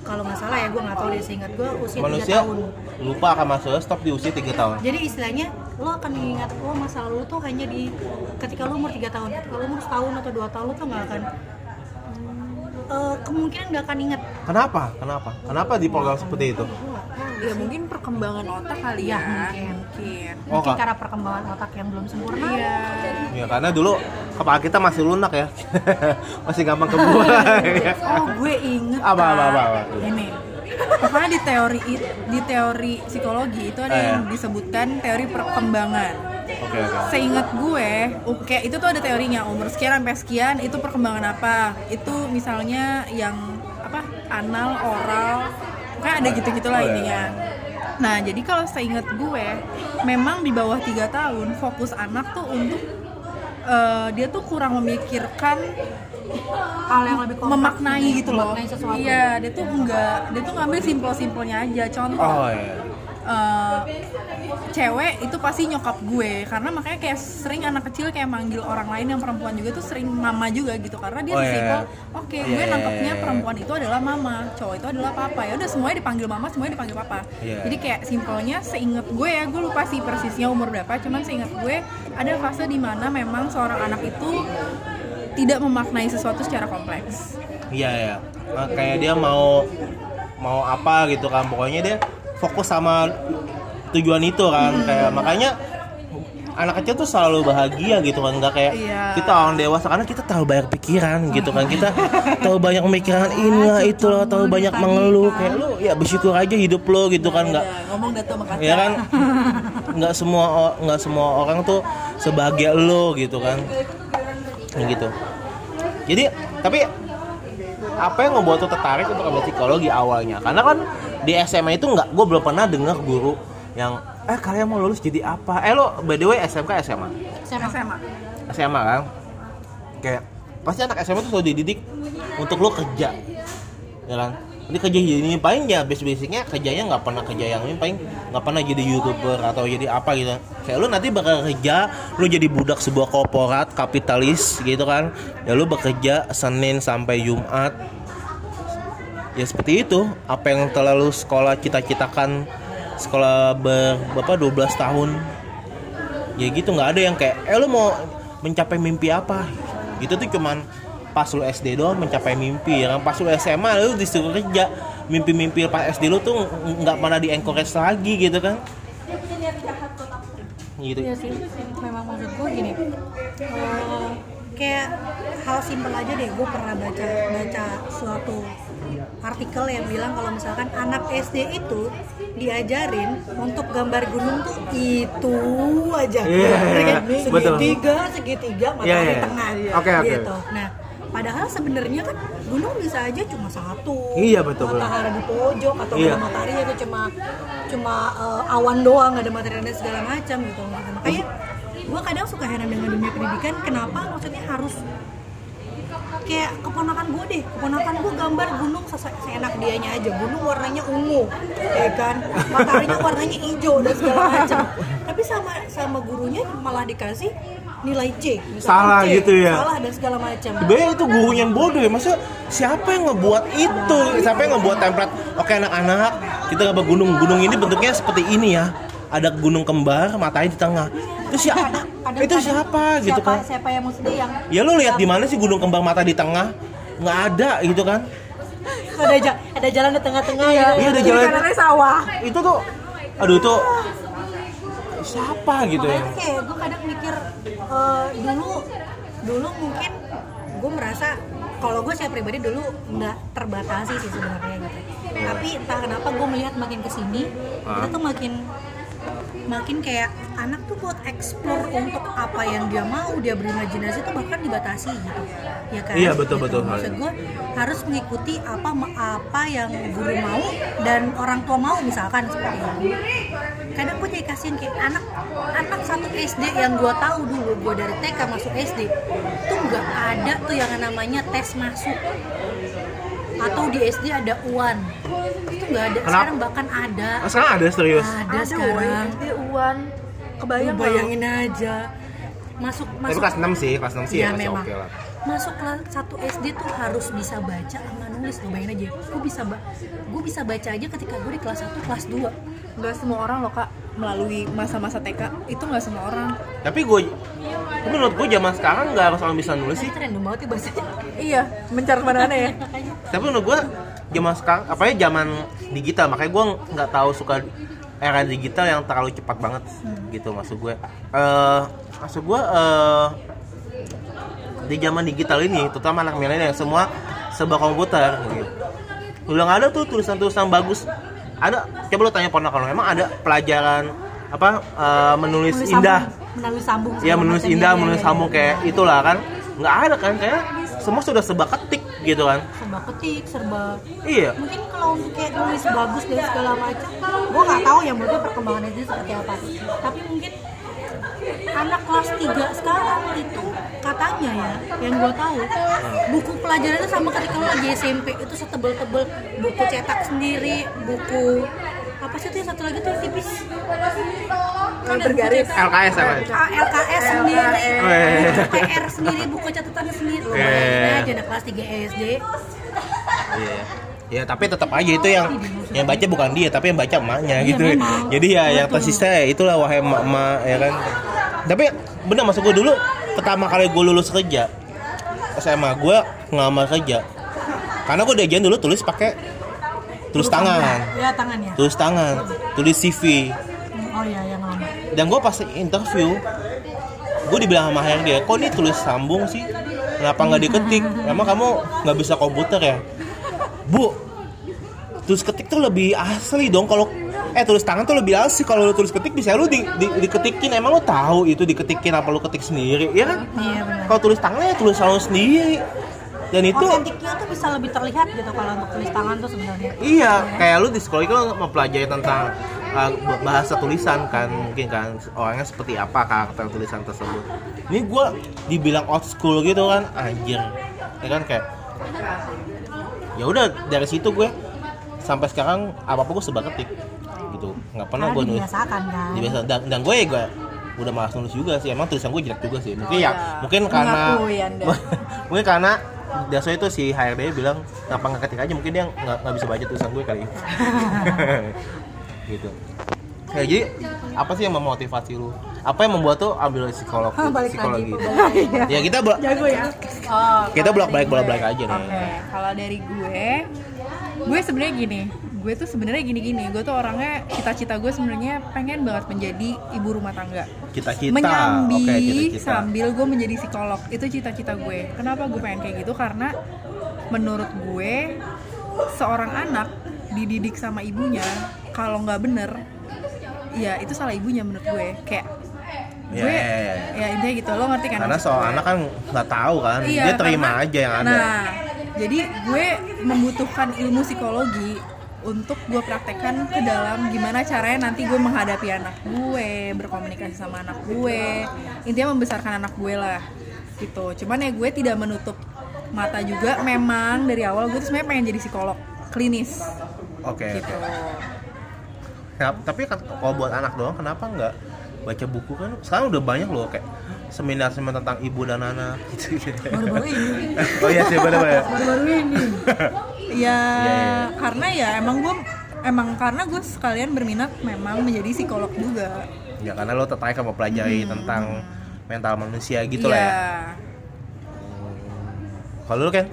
kalau nggak salah ya gue nggak tahu deh seingat gue usia 3 manusia tahun. lupa akan masalah stop di usia 3 tahun. Jadi istilahnya lo akan mengingat lo masa lalu tuh hanya di ketika lo umur 3 tahun ketika lo umur setahun atau dua tahun lo tuh nggak akan eh, kemungkinan nggak akan ingat. Kenapa? Kenapa? Kenapa di program seperti itu ya mungkin perkembangan otak kali Iya, ya mungkin. mungkin Oh, mungkin karena perkembangan otak yang belum sempurna iya Ya karena dulu kepala kita masih lunak ya. masih gampang kebuang. ya. oh gue inget Apa, apa, apa, apa? ini pokoknya di teori di teori psikologi itu ada Ah, yang ya. disebutkan teori perkembangan Oke oke. Seingat gue, oke itu tuh ada teorinya umur sekian sampai sekian itu perkembangan apa? Itu misalnya yang apa anal, oral, kayak ada gitu-gitu lah intinya. Nah jadi kalau seingat gue, memang di bawah tiga tahun fokus anak tuh untuk eh, dia tuh kurang memikirkan hal yang lebih kompleks memaknai gitu loh. memaknai sesuatu Iya, dia tuh enggak, dia tuh ngambil simpel-simpelnya aja. Contoh, Oh iya. Eh, cewek itu pasti nyokap gue karena makanya kayak sering anak kecil kayak manggil orang lain yang perempuan juga tuh sering mama juga gitu karena dia Oh, iya, simpel iya. oke Iya, gue iya, nangkepnya iya, iya. perempuan itu adalah mama cowok itu adalah papa ya udah semuanya dipanggil mama semuanya dipanggil papa Iya. jadi kayak simpelnya seinget gue ya gue lupa sih persisnya umur berapa cuman seinget gue ada fase di mana memang seorang anak itu tidak memaknai sesuatu secara kompleks Iya ya. Nah, kayak dia mau mau apa gitu kan pokoknya dia fokus sama tujuan itu kan. Hmm. kayak makanya anak kecil tuh selalu bahagia gitu kan. Nggak kayak Iya. kita orang dewasa karena kita terlalu banyak pikiran gitu kan. Kita terlalu banyak pemikiran inilah itu loh terlalu banyak mengeluh kayak lu ya bersyukur aja hidup lo gitu kan. Nggak Udah, ngomong datu sama kaca ya kan? Nggak semua nggak semua orang tuh sebahagia lo gitu kan. Ya gitu. Jadi tapi apa yang ngebuat tuh tertarik untuk ambil psikologi awalnya? Karena kan di SMA itu nggak gue belum pernah dengar guru yang eh kalian mau lulus jadi apa? Eh lo by the way SMK SMA SMA SMA SMA kan? Kayak pasti anak SMA tuh selalu dididik untuk lo kerja ya kan? Jadi kerja jadi paling ya basic basicnya kerjanya nggak pernah kerja yang ini paling nggak pernah jadi youtuber atau jadi apa gitu. Kayak lu nanti bakal kerja lu jadi budak sebuah korporat kapitalis gitu kan? Ya lu bekerja senin sampai jumat ya seperti itu. Apa yang terlalu sekolah cita-citakan sekolah ber berapa 12 tahun. Ya gitu nggak ada yang kayak eh lu mau mencapai mimpi apa? Gitu tuh cuman pas lu SD doang mencapai mimpi. Ya kan pas lu SMA lu disuruh kerja. Mimpi-mimpi pas SD lu tuh ng- nggak pernah di encourage lagi gitu kan. Gitu. Iya sih, memang maksud gue gini. Eh, Kayak hal simpel aja deh, gue pernah baca baca suatu artikel yang bilang kalau misalkan anak SD itu diajarin untuk gambar gunung tuh itu aja Iya, Ya kan? betul. segitiga segitiga matahari Iya, iya. tengah Oke, oke. gitu nah padahal sebenarnya kan gunung bisa aja cuma satu Iya, betul, matahari di pojok atau Iya. ada matahari itu cuma cuma eh, awan doang ada materi dan segala macam gitu makanya gue kadang suka heran dengan dunia pendidikan kenapa maksudnya harus kayak keponakan gue deh keponakan gue gambar gunung se seenak dianya aja. Gunung warnanya ungu ya kan? Mataharinya warnanya hijau dan segala macam. Tapi sama sama gurunya malah dikasih nilai C Salah C, gitu ya? salah dan segala macam. Sebenarnya itu gurunya yang bodoh ya. Masa siapa yang ngebuat itu? Siapa yang ngebuat template? Oke anak-anak Kita gambar gunung Gunung ini bentuknya seperti ini ya Ada gunung kembar Matahari di tengah Itu siapa Ada- Itu siapa gitu siapa, kan siapa yang maksudnya yang Ya lu lihat di mana sih gunung kembar mata di tengah? Nggak ada gitu kan? ada ja- ada jalan di tengah-tengah gitu. Iya, ada jalan. kanannya sawah Itu tuh, aduh itu siapa gitu ya? makanya kayak gue kadang mikir eh, dulu dulu mungkin gue merasa kalau gue saya pribadi dulu nggak terbatasi sih sebenarnya gitu tapi entah kenapa gue melihat makin ke sini Ah. kita tuh makin makin kayak anak tuh buat explore untuk apa yang dia mau dia berimajinasi tuh bahkan dibatasi gitu ya kan Iya, betul, Gitu. betul. maksud gue harus mengikuti apa apa yang guru mau dan orang tua mau misalkan seperti itu kadang gue jadi kasihan kayak anak anak satu SD yang gue tahu dulu gue dari TK masuk SD tuh nggak ada tuh yang namanya tes masuk atau di SD ada uan itu nggak ada. Kenapa? sekarang bahkan ada. Oh, sekarang ada serius? ada sekarang. Di Uwan Kebayang Lu bayangin aja. Masuk Tapi masuk. kelas 6 sih, kelas 6 sih ya, Iya, masih memang. oke lah. Masuk kelas satu SD tuh harus bisa baca sama nulis lo bayangin aja. Gue bisa ba gue bisa baca aja ketika gue di kelas 1 kelas 2 nggak semua orang loh kak melalui masa-masa TK itu nggak semua orang. Tapi gue, tapi menurut gue zaman sekarang nggak harus orang bisa nulis sih. Random banget ya bahasanya. Iya mencar mana ya. Tapi menurut gue zaman sekarang apa ya zaman digital makanya gue nggak tahu suka era digital yang terlalu cepat banget gitu maksud gue eh maksud gue eh di zaman digital ini terutama anak milenial semua serba komputer. Gitu. udah nggak ada tuh tulisan-tulisan bagus. Ada coba lu tanya ponakan lu emang ada pelajaran apa eh, menulis Menulis indah. sambung, menulis sambung ya menulis indah iya, menulis iya, sambung iya. kayak itulah kan. Nggak ada kan kayak semua sudah serba ketik gitu kan. Serba ketik serba iya. Mungkin kalau untuk kayak nulis bagus dan segala macam gue nggak tahu ya menurutnya perkembangannya itu seperti apa. Tapi mungkin anak kelas 3 sekarang itu katanya ya yang gue tahu buku pelajarannya sama ketika lo lagi SMP itu setebel-tebel buku cetak sendiri buku apa sih itu yang satu lagi tuh yang tipis Kan ada buku bergaris. LKS LKS Ah, LKS sendiri, Eh. buku PR sendiri, buku catatan sendiri. Eh. Bayangin aja anak kelas 3 SD. Iya. Ya tapi tetap aja itu yang yang baca bukan dia tapi yang baca emaknya Iya, gitu. memang. Jadi ya yang tersisa ya itulah wahai emak-emak ya kan. Tapi bener maksud gue dulu pertama kali gue lulus kerja SMA gue ngelamar kerja karena gue diajarin dulu tulis pakai tulis tangan, Ya. Tangannya. tulis tangan, tulis CV. Oh iya yang lama. Dan gue pas interview gue dibilang sama HRD kok ini tulis sambung sih? Kenapa nggak diketik? Emang kamu nggak bisa komputer ya? Bu tulis ketik tuh lebih asli dong. Kalau eh tulis tangan tuh lebih asli. Kalau lu tulis ketik bisa lu di, di- diketikin emang lu tahu itu diketikin apa lu ketik sendiri ya kan? Iya benar. kalau tulis tangan ya tulis lu sendiri dan itu Otentiknya tuh bisa lebih terlihat gitu kalau untuk tulis tangan tuh sebenarnya. Iya, kayak lu di sekolah itu mempelajari tentang uh, bahasa tulisan kan, mungkin kan orangnya seperti apa karakter tulisan tersebut. Ini gua dibilang old school gitu kan, anjir. Ya kan kayak ya udah dari situ gue sampai sekarang apa apa gue serba ketik gitu nggak pernah gue nulis kan. dibiasa dan, dan gue ya gue udah malas nulis juga sih emang tulisan gue jelek juga sih mungkin Oh, ya iya. mungkin karena Anda. mungkin karena dasar itu si HRD bilang kenapa nggak ketik aja? Mungkin dia nggak nggak bisa baca tulisan gue kali. Gitu. Ya jadi apa sih yang memotivasi lu? Apa yang membuat tuh ambil psikolog Hah, balik psikologi? lagi. ya kita bolak Jago ya. Oh, kita bolak balik bolak balik aja nih Oke, kalau dari gue, gue sebenarnya gini, gue tuh sebenarnya gini-gini, gue tuh orangnya cita-cita gue sebenarnya pengen banget menjadi ibu rumah tangga. cita-cita Menyambi oke cita-cita sambil gue menjadi psikolog, itu cita-cita gue. Kenapa gue pengen kayak gitu? Karena menurut gue seorang anak dididik sama ibunya, kalau nggak bener, ya itu salah ibunya menurut gue. Kayak Ya, gue, ya, ya. ya intinya gitu, lo ngerti kan? karena soal gue? anak kan nggak tahu kan Iya, dia terima karena- aja yang ada Nah, jadi gue membutuhkan ilmu psikologi untuk gue praktekkan ke dalam gimana caranya nanti gue menghadapi anak gue, berkomunikasi sama anak gue, intinya membesarkan anak gue lah, gitu. Cuman ya gue tidak menutup mata juga. Memang dari awal gue tuh sebenarnya pengen jadi psikolog klinis, oke gitu. oke Kenapa- tapi kan kalau buat anak doang kenapa nggak baca buku kan sekarang udah banyak loh kayak seminar-seminar tentang ibu dan anak gitu Baru-baru ini. oh iya sih Baru-baru ini. Ya, iya. karena ya emang gue emang karena gue sekalian berminat memang menjadi psikolog juga. ya karena lo tertarik sama pelajari tentang mental manusia gitu lah Iya. ya kalau lu kan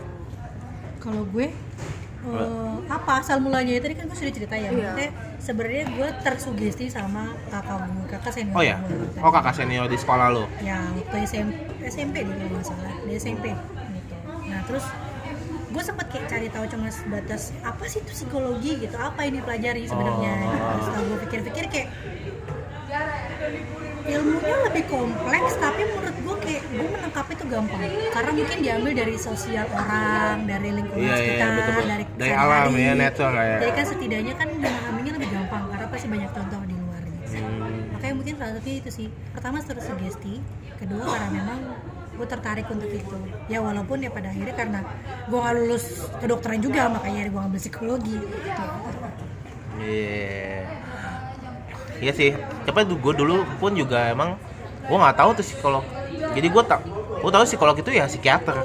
Kalau gue eh, apa asal mulanya ya tadi kan gue sudah cerita ya. Iya. Maksudnya sebenarnya gue tersugesti sama kakak gue, kakak senior oh ya gue. oh kakak senior di sekolah lo ya waktu SMP, SMP deh kalau nggak salah di SMP gitu nah terus gue sempet kayak cari tahu cuma sebatas apa sih itu psikologi gitu apa ini pelajari sebenarnya Oh. gitu. setelah gue pikir-pikir kayak ilmunya lebih kompleks tapi menurut gue kayak gue menangkap itu gampang karena mungkin diambil dari sosial orang dari lingkungan Iya, iya, sekitar betul, betul. dari Dari alam ya, natural ya. jadi kan setidaknya kan memahaminya lebih gampang karena pasti banyak contoh di luar gitu Hmm. makanya mungkin salah satunya itu sih pertama terus sugesti kedua karena memang gue tertarik untuk itu ya walaupun ya pada akhirnya karena gue nggak lulus kedokteran juga makanya gue ngambil psikologi Iya. Iya sih. Tapi gue dulu pun juga emang gue nggak tahu tuh psikolog. Jadi gue tak gue tahu psikolog itu ya psikiater.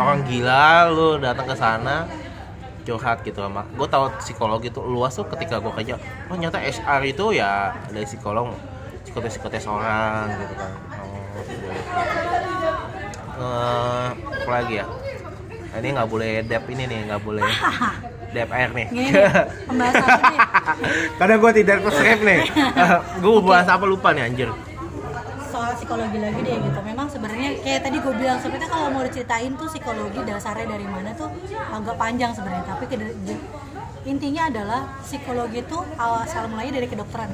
Orang gila lu datang ke sana curhat gitu sama gue tahu psikologi itu luas tuh ketika gue kerja oh ternyata HR itu ya dari psikolog psikotes psikotes orang gitu kan oh gitu. Eh, apa lagi ya ini nggak boleh dep ini nih nggak boleh nih. Ini nih, pembahasan ini. Karena gue tidak prescribe nih. gue bahas apa lupa nih anjir. soal psikologi lagi deh gitu memang sebenarnya kayak tadi gue bilang sebenarnya kalau mau diceritain tuh psikologi dasarnya dari mana tuh agak panjang sebenarnya tapi ke- intinya adalah psikologi itu asal mulanya dari kedokteran.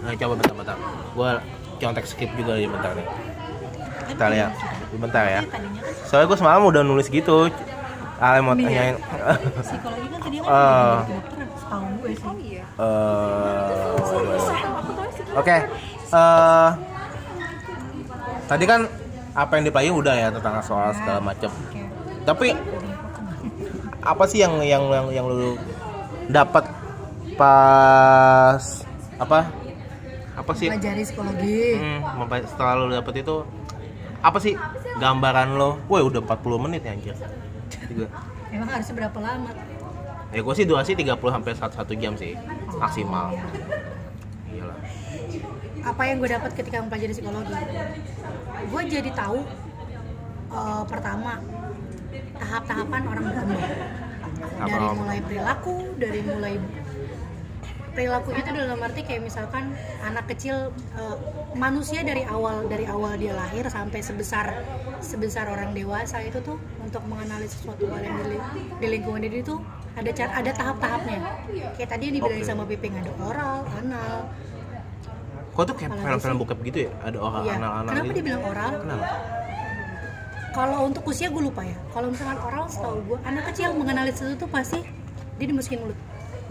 Nah, coba bentar-bentar. Gue contek skip juga ya bentar nih. Kita lihat. Bentar ya. Kan Soalnya gue semalam udah nulis gitu. Ale mau Iya. tanyain. psikologi kan Ah. kan gue sih iya Eh, Oke. Eh, tadi kan apa yang dipelajari udah ya tentang soal segala macam. Tapi apa sih yang yang yang, yang lu dapat pas apa? Apa sih? pelajari psikologi Hmm, setelah lu dapet itu apa sih gambaran lo? Woi udah 40 menit ya anjir. Tiga. emang harusnya berapa lama Ya gue sih durasi 30 sampai 1 jam sih maksimal. Iyalah. apa yang gue dapat ketika mempelajari psikologi gue jadi tahu eh, pertama tahap-tahapan orang berkembang dari mulai perilaku dari mulai perilakunya itu dalam arti kayak misalkan anak kecil eh, manusia dari awal dari awal dia lahir sampai sebesar sebesar orang dewasa itu tuh untuk mengenali sesuatu hal yang di, di lingkungan diri itu ada cara ada tahap-tahapnya kayak tadi yang dibilangin Oke. sama Piping ada oral anal Kok tuh kayak film-film bokep gitu ya? Ada orang Iya. anak-anak Kenapa gitu. dibilang oral? Kenapa? Kalau untuk usia gue lupa ya. Kalau misalkan oral setahu gue anak kecil mengenali sesuatu tuh pasti dia dimasukin mulut.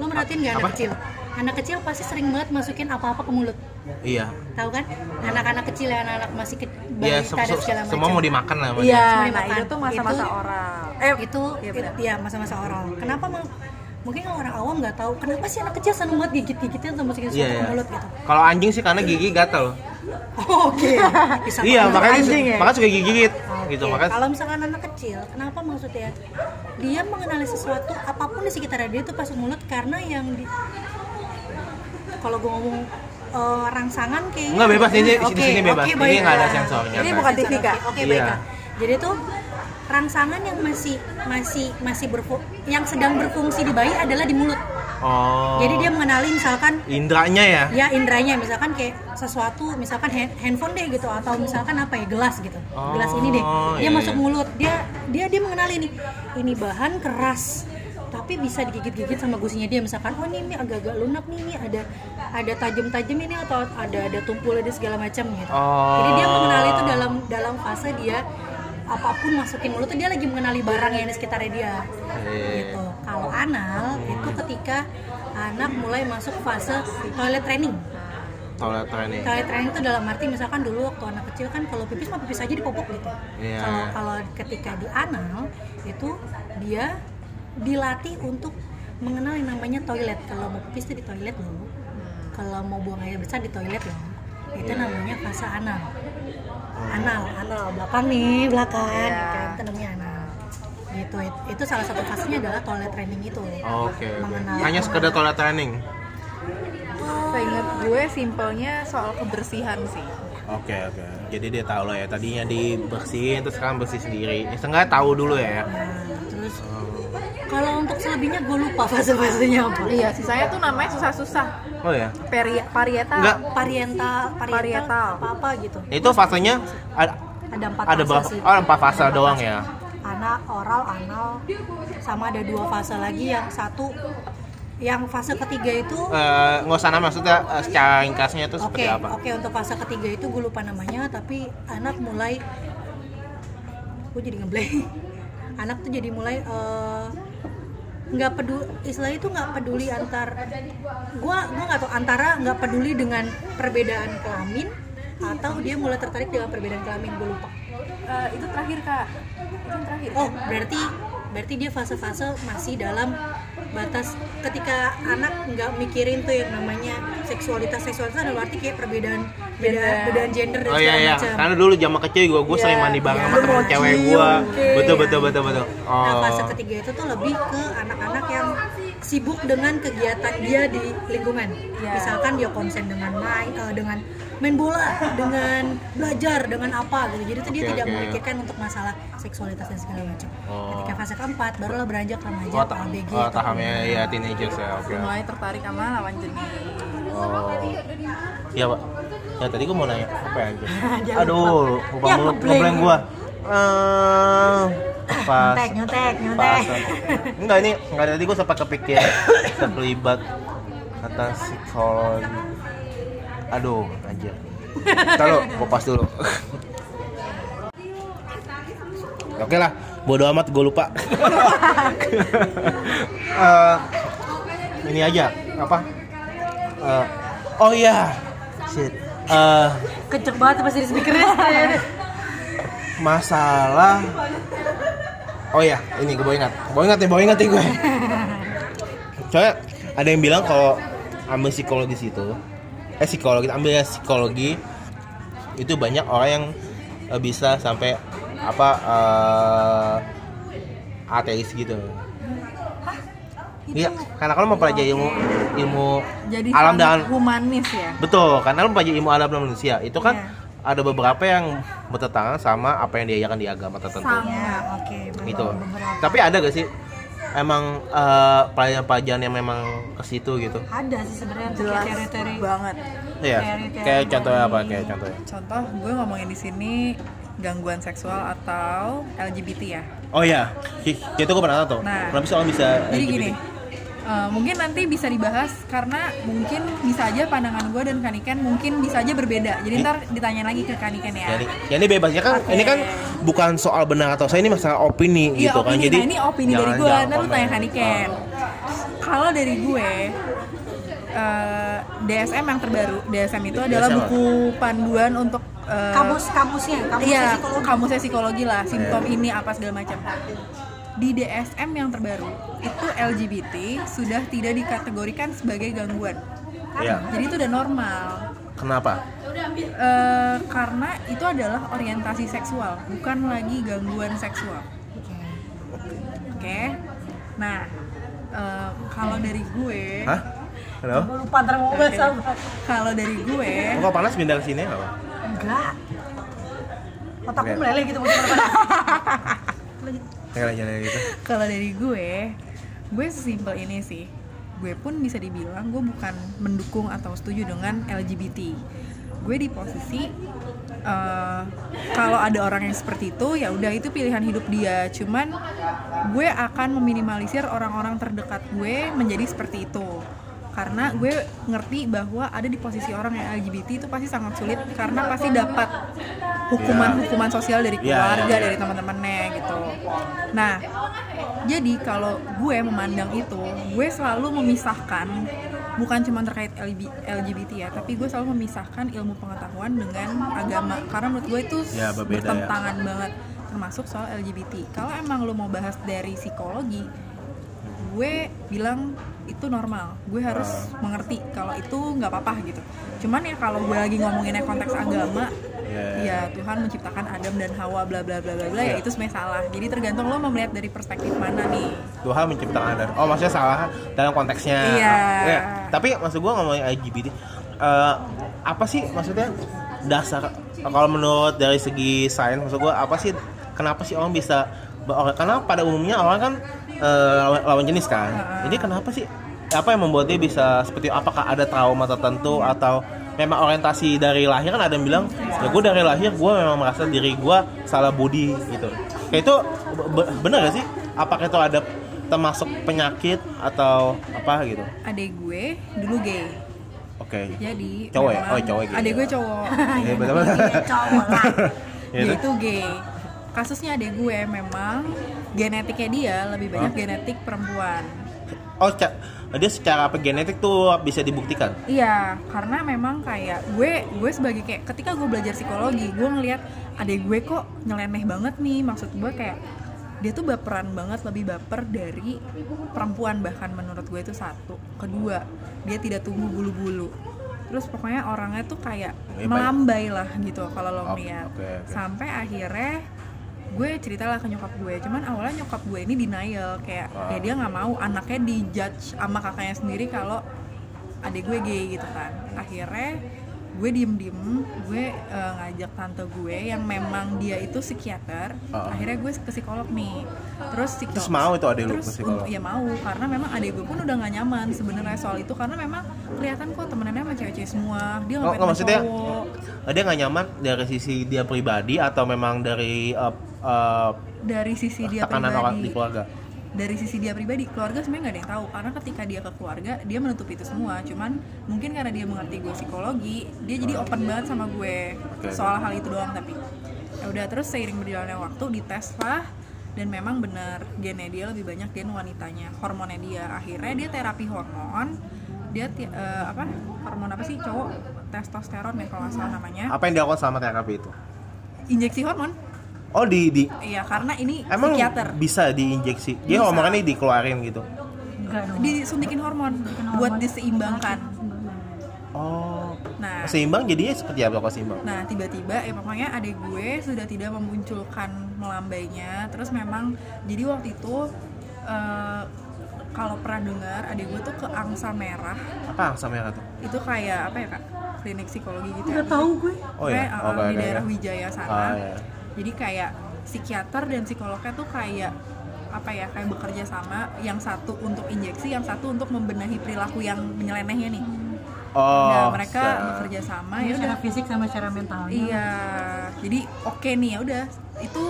Lo merhatiin nggak anak Apa? kecil? Anak kecil pasti sering banget masukin apa-apa ke mulut. Iya. Tahu kan? Anak-anak kecil ya anak-anak masih ke Iya, balita se- se- segala macam. semua mau dimakan lah iya. Semua nah dimakan. itu tuh masa-masa oral eh itu Iya, it- benar. ya masa-masa oral. Kenapa mau mungkin kalau orang awam nggak tahu kenapa sih anak kecil seneng banget gigit-gigitin atau masukin sesuatu Iya, ke iya. mulut gitu. Kalau anjing sih karena gigi gatel. Oh, Oke. Bisa iya, makanya anjing ya? makanya suka gigit Oke, gitu. Makanya Kalau misalkan anak kecil, kenapa maksudnya dia mengenali sesuatu apa pun di sekitar dia itu pas mulut karena yang di kalau gue ngomong eh, rangsangan kayaknya Enggak, bebas. Ini- di Oke, sini bebas. oke, Ini nggak ada sensornya. Ini bukan TV, Kak. Oke, Iya. baik Kak. Jadi tuh rangsangan yang masih masih masih yang sedang berfungsi di bayi adalah di mulut. oh. Jadi dia mengenali misalkan indranya ya. ya indranya misalkan kayak sesuatu misalkan hand- handphone deh gitu atau misalkan apa ya gelas gitu gelas ini deh Oh, dia iya, masuk iya. mulut dia dia dia mengenali nih ini bahan keras tapi bisa digigit-gigit sama gusinya dia. Misalkan oh ini, ini agak-agak lunak nih ini ada ada tajam-tajam ini atau ada ada tumpul ada segala macam gitu. Oh. jadi dia mengenali itu dalam dalam fase dia apa pun masukin mulut tuh dia lagi mengenali barang yang di sekitarnya dia. Iya. gitu. Kalau anal itu ketika anak mulai masuk fase toilet training. Toilet training. toilet training itu dalam arti misalkan dulu waktu anak kecil kan kalau pipis mah pipis aja di popok gitu kalau kalau ketika di anal itu dia dilatih untuk mengenal yang namanya toilet kalau mau pipis itu di toilet loh kalau mau buang air besar di toilet loh itu Iya. namanya fase anal anal anal belakang nih belakang Iya. kan itu namanya anal gitu it- itu salah satu fasenya adalah toilet training itu Oke, oke. Mengenal- Hanya sekedar toilet training. Seingat gue simpelnya soal kebersihan sih. Oke, oke. Jadi dia tahu lah ya. Tadinya dibersihin terus sekarang bersih sendiri. Ya, Setengah tahu dulu ya. Terus kalau untuk selebihnya gue lupa fase-fasenya apa Iya, sisanya tuh namanya susah-susah. Oh ya. Peri parietal. Enggak. parietal parietal apa apa gitu Itu fasenya ada ada empat ada fase sih Oh, empat fase Ada doang fase. ya. anak oral anal sama ada dua fase lagi yang satu yang fase ketiga itu Eh, nggak usah nama maksudnya eh, secara ringkasnya itu Oke, seperti apa? oke untuk fase ketiga itu gue lupa namanya, tapi anak mulai, gue jadi ngeblay. Anak tuh jadi mulai eh, nggak peduli, istilahnya itu nggak peduli antar, gue gue nggak tahu antara nggak peduli dengan perbedaan kelamin atau dia mulai tertarik dengan perbedaan kelamin gue lupa. Eh, itu terakhir kak. Itu terakhir. Oh berarti berarti dia fase-fase masih dalam batas ketika anak nggak mikirin tuh yang namanya seksualitas seksualitas adalah arti kayak perbedaan beda bedaan gender dan Oh iya segala iya, macam. karena dulu zaman kecil gue gue sering mandi bareng sama temen Bocil, cewek gue. Betul betul betul betul. Nah, Oh. fase ketiga itu tuh lebih ke anak-anak yang sibuk dengan kegiatan dia di lingkungan. Iya. Misalkan dia konsen dengan main, eh, dengan main bola, dengan belajar, dengan apa gitu. Jadi tuh dia Oke, tidak memikirkan untuk masalah seksualitas dan segala macam. Oh. Ketika fase keempat, barulah beranjak remaja Oh, atau ta- ABG. oh atau tahamnya ya teenagers ya, oke. mulai tertarik sama lawan jenis Oh. Iya pak. Ya tadi gue mau nanya apa ya Aduh, lupa. Ya, mulu ngeblank. ngeblank gue. Eh, pas. Nyontek, nyontek, pas. nyontek. Enggak ini, enggak tadi gue sempat kepikir terlibat kata psikologi. Aduh, anjir. Kalau gue pas dulu. Oke lah, bodo amat gue lupa. Eh, ini aja apa? Eh, oh iya, shit. Eh, Kenceng banget pasti di speakernya. Masalah. Oh iya, ini gue ingat. Baru ingat nih, baru ingat nih gue. Soalnya ada yang bilang kalau ambil psikologis itu, eh psikologi, ambil psikologi itu banyak orang yang eh, bisa sampai apa eh, ateis gitu. Iya, karena kalau mau pelajari ilmu ilmu jadi alam dan humanis ya betul, karena lu pelajari ilmu alam dan manusia itu kan Iya. Ada beberapa yang bertentangan sama apa yang diajarkan di agama tertentu. Sama. ya, oke. Gitu. beberapa. Tapi ada gak sih emang eh, pelajaran-pelajaran yang memang ke situ gitu? ada sih sebenarnya jelas teori-teori banget Iya. Kayak contohnya apa? Kayak contohnya. contoh gue ngomongin di sini gangguan seksual atau LGBT ya Oh iya, itu gue pernah tahu. Nah. Kenapa sih orang bisa jadi LGBT? gini eh, mungkin nanti bisa dibahas karena mungkin bisa aja pandangan gue dan Kaniken mungkin bisa aja berbeda jadi Ih. ntar ditanya lagi ke Kaniken ya Jadi, ya ini bebas ya kan? Oke. Ini kan bukan soal benar atau saya ini masalah opini Iya gitu kan. opini, Jadi nah ini opini dari gue, ntar lu tanya Kaniken Kalau dari gue, eh, DSM yang terbaru, DSM itu adalah DSM. buku panduan untuk eh, kamus kamusnya kamus Iya, psikologi kamusnya psikologi lah, simptom Iya. ini apa segala macam. Di DSM yang terbaru, itu LGBT sudah tidak dikategorikan sebagai gangguan. Iya. Jadi itu udah normal. Kenapa? Eh, karena itu adalah orientasi seksual, bukan lagi gangguan seksual. Oke. Nah, eh, kalau dari gue, Hah? Kenapa? Gue lupa ntar mau bahas apa kalau dari gue, Oh, Kok panas pindah ke sini nggak apa? enggak otakku meleleh gitu Lanjut. Kalau dari gue, gue sesimpel ini sih. Gue pun bisa dibilang gue bukan mendukung atau setuju dengan LGBT. Gue di posisi eh, kalau ada orang yang seperti itu ya udah itu pilihan hidup dia. Cuman gue akan meminimalisir orang-orang terdekat gue menjadi seperti itu. Karena gue ngerti bahwa ada di posisi orang yang LGBT itu pasti sangat sulit karena pasti dapat hukuman-hukuman sosial dari Ya, keluarga, ya, ya. dari teman-temannya gitu. Nah, jadi kalau gue memandang itu, gue selalu memisahkan bukan cuma terkait LGBT ya, tapi gue selalu memisahkan ilmu pengetahuan dengan agama karena menurut gue itu Ya, berbeda ya. bertentangan banget termasuk soal LGBT. Kalau emang lo mau bahas dari psikologi, gue bilang itu normal. Gue harus Ah. mengerti kalau itu nggak apa-apa gitu. Cuman ya kalau gue lagi ngomonginnya konteks agama, Ya. ya Tuhan menciptakan Adam dan Hawa bla bla bla bla bla ya Ya. itu sebenarnya salah. Jadi tergantung lo mau melihat dari perspektif mana nih. Tuhan menciptakan Anda. Oh, maksudnya salah dalam konteksnya. Iya. Ya, Tapi maksud gua ngomongin LGBT, eh, apa sih maksudnya dasar kalau menurut dari segi sains maksud gua apa sih kenapa sih orang bisa karena pada umumnya orang kan eh, lawan, jenis kan. Jadi kenapa sih apa yang membuat dia bisa seperti apakah ada trauma tertentu atau memang orientasi dari lahir kan ada yang bilang ya gue dari lahir gue memang merasa diri gue salah budi gitu kayak itu be- bener gak sih apakah itu ada termasuk penyakit atau apa gitu Adek gue dulu gay. oke Jadi Cowok ya? Oh, cowok gay. Adek gue cowok. Iya, betul-betul. cowok lah Ya, dia itu gay. Kasusnya adek gue memang genetiknya dia lebih banyak Hah? genetik perempuan. oh dia secara apa genetik tuh bisa dibuktikan Iya, karena memang kayak gue gue sebagai kayak ketika gue belajar psikologi, gue ngelihat adek gue kok nyeleneh banget nih. Maksud gue kayak dia tuh baperan banget, lebih baper dari perempuan bahkan menurut gue itu satu. Kedua, dia tidak tumbuh bulu-bulu. terus pokoknya orangnya tuh kayak Ya, melambai lah gitu kalau lo ngeliat oke, oke. sampai akhirnya gue ceritalah ke nyokap gue cuman awalnya nyokap gue ini denial kayak Wah. ya dia nggak mau anaknya dijudge sama kakaknya sendiri kalau adik gue gay gitu kan akhirnya gue diem diem gue eh, ngajak tante gue yang memang dia itu psikiater Ah. akhirnya gue ke psikolog nih terus psikolog Terus mau itu adek lu ke psikolog? ya mau karena memang adik gue pun udah gak nyaman sebenarnya soal itu karena memang kelihatan kok temenannya sama cewek-cewek semua dia Oh, nggak, sama maksudnya cowok. dia nggak nyaman dari sisi dia pribadi atau memang dari uh, uh, dari sisi dia tekanan orang di pribadi keluarga dari sisi dia pribadi keluarga sebenarnya nggak ada yang tahu. Karena ketika dia ke keluarga dia menutup itu semua. Cuman mungkin karena dia mengerti gue psikologi dia jadi open banget sama gue soal hal itu doang. Tapi ya udah terus seiring berjalannya waktu dites lah. Dan memang benar gennya dia lebih banyak gen wanitanya hormonnya dia. Akhirnya dia terapi hormon. Dia eh, apa? Hormon apa sih cowok? Testosteron ya kalau salah namanya. Apa yang dilakukan sama terapi itu? Injeksi hormon oh di di iya karena ini emang psikiater. bisa diinjeksi? Dia Bisa. nih dikeluarin gitu? Enggak dong. Disuntikin hormon buat diseimbangkan. Oh nah. seimbang jadinya seperti apa kalau seimbang? Nah tiba-tiba ya pokoknya adik gue sudah tidak memunculkan melambainya. Terus memang jadi waktu itu eh, kalau pernah dengar adik gue tuh ke angsa merah. Apa angsa merah tuh? Itu kayak apa ya kak? Klinik psikologi gitu ya. Nggak tahu gue. Oh ya? Kayak, eh, Oh, di kayak- daerah kayak- Wijaya sana. Ah, iya. Jadi kayak psikiater dan psikolognya tuh kayak apa ya kayak bekerja sama yang satu untuk injeksi yang satu untuk membenahi perilaku yang menyelenehnya nih. Oh nah mereka secara- bekerja sama ya secara udah. fisik sama secara mental Iya, jadi oke nih ya udah. Itu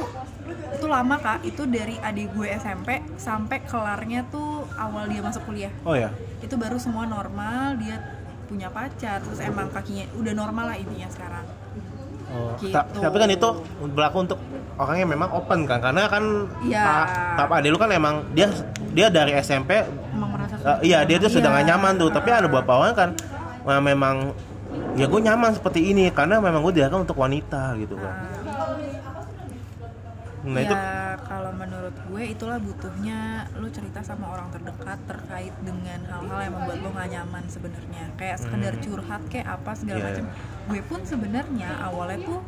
itu lama kak, itu dari adik gue SMP sampai kelarnya tuh awal dia masuk kuliah. oh ya? Itu baru semua normal, dia punya pacar, terus emang kakinya udah normal lah intinya sekarang. Oh, Gitu. ta- tapi kan itu berlaku untuk orang yang memang open kan karena kan. Pak Pak Ade lu kan emang dia dia dari SMP emang merasa eh, iya dia tuh sudah Iya. gak nyaman tuh tapi ada beberapa orang kan memang ya gue nyaman seperti ini karena memang gue dilahirkan untuk wanita gitu kan nah ya itu kalau menurut gue itulah butuhnya lu cerita sama orang terdekat terkait dengan hal-hal yang membuat lo gak nyaman sebenarnya kayak sekedar curhat kayak apa segala Hmm. Iya. macam gue pun sebenarnya awalnya tuh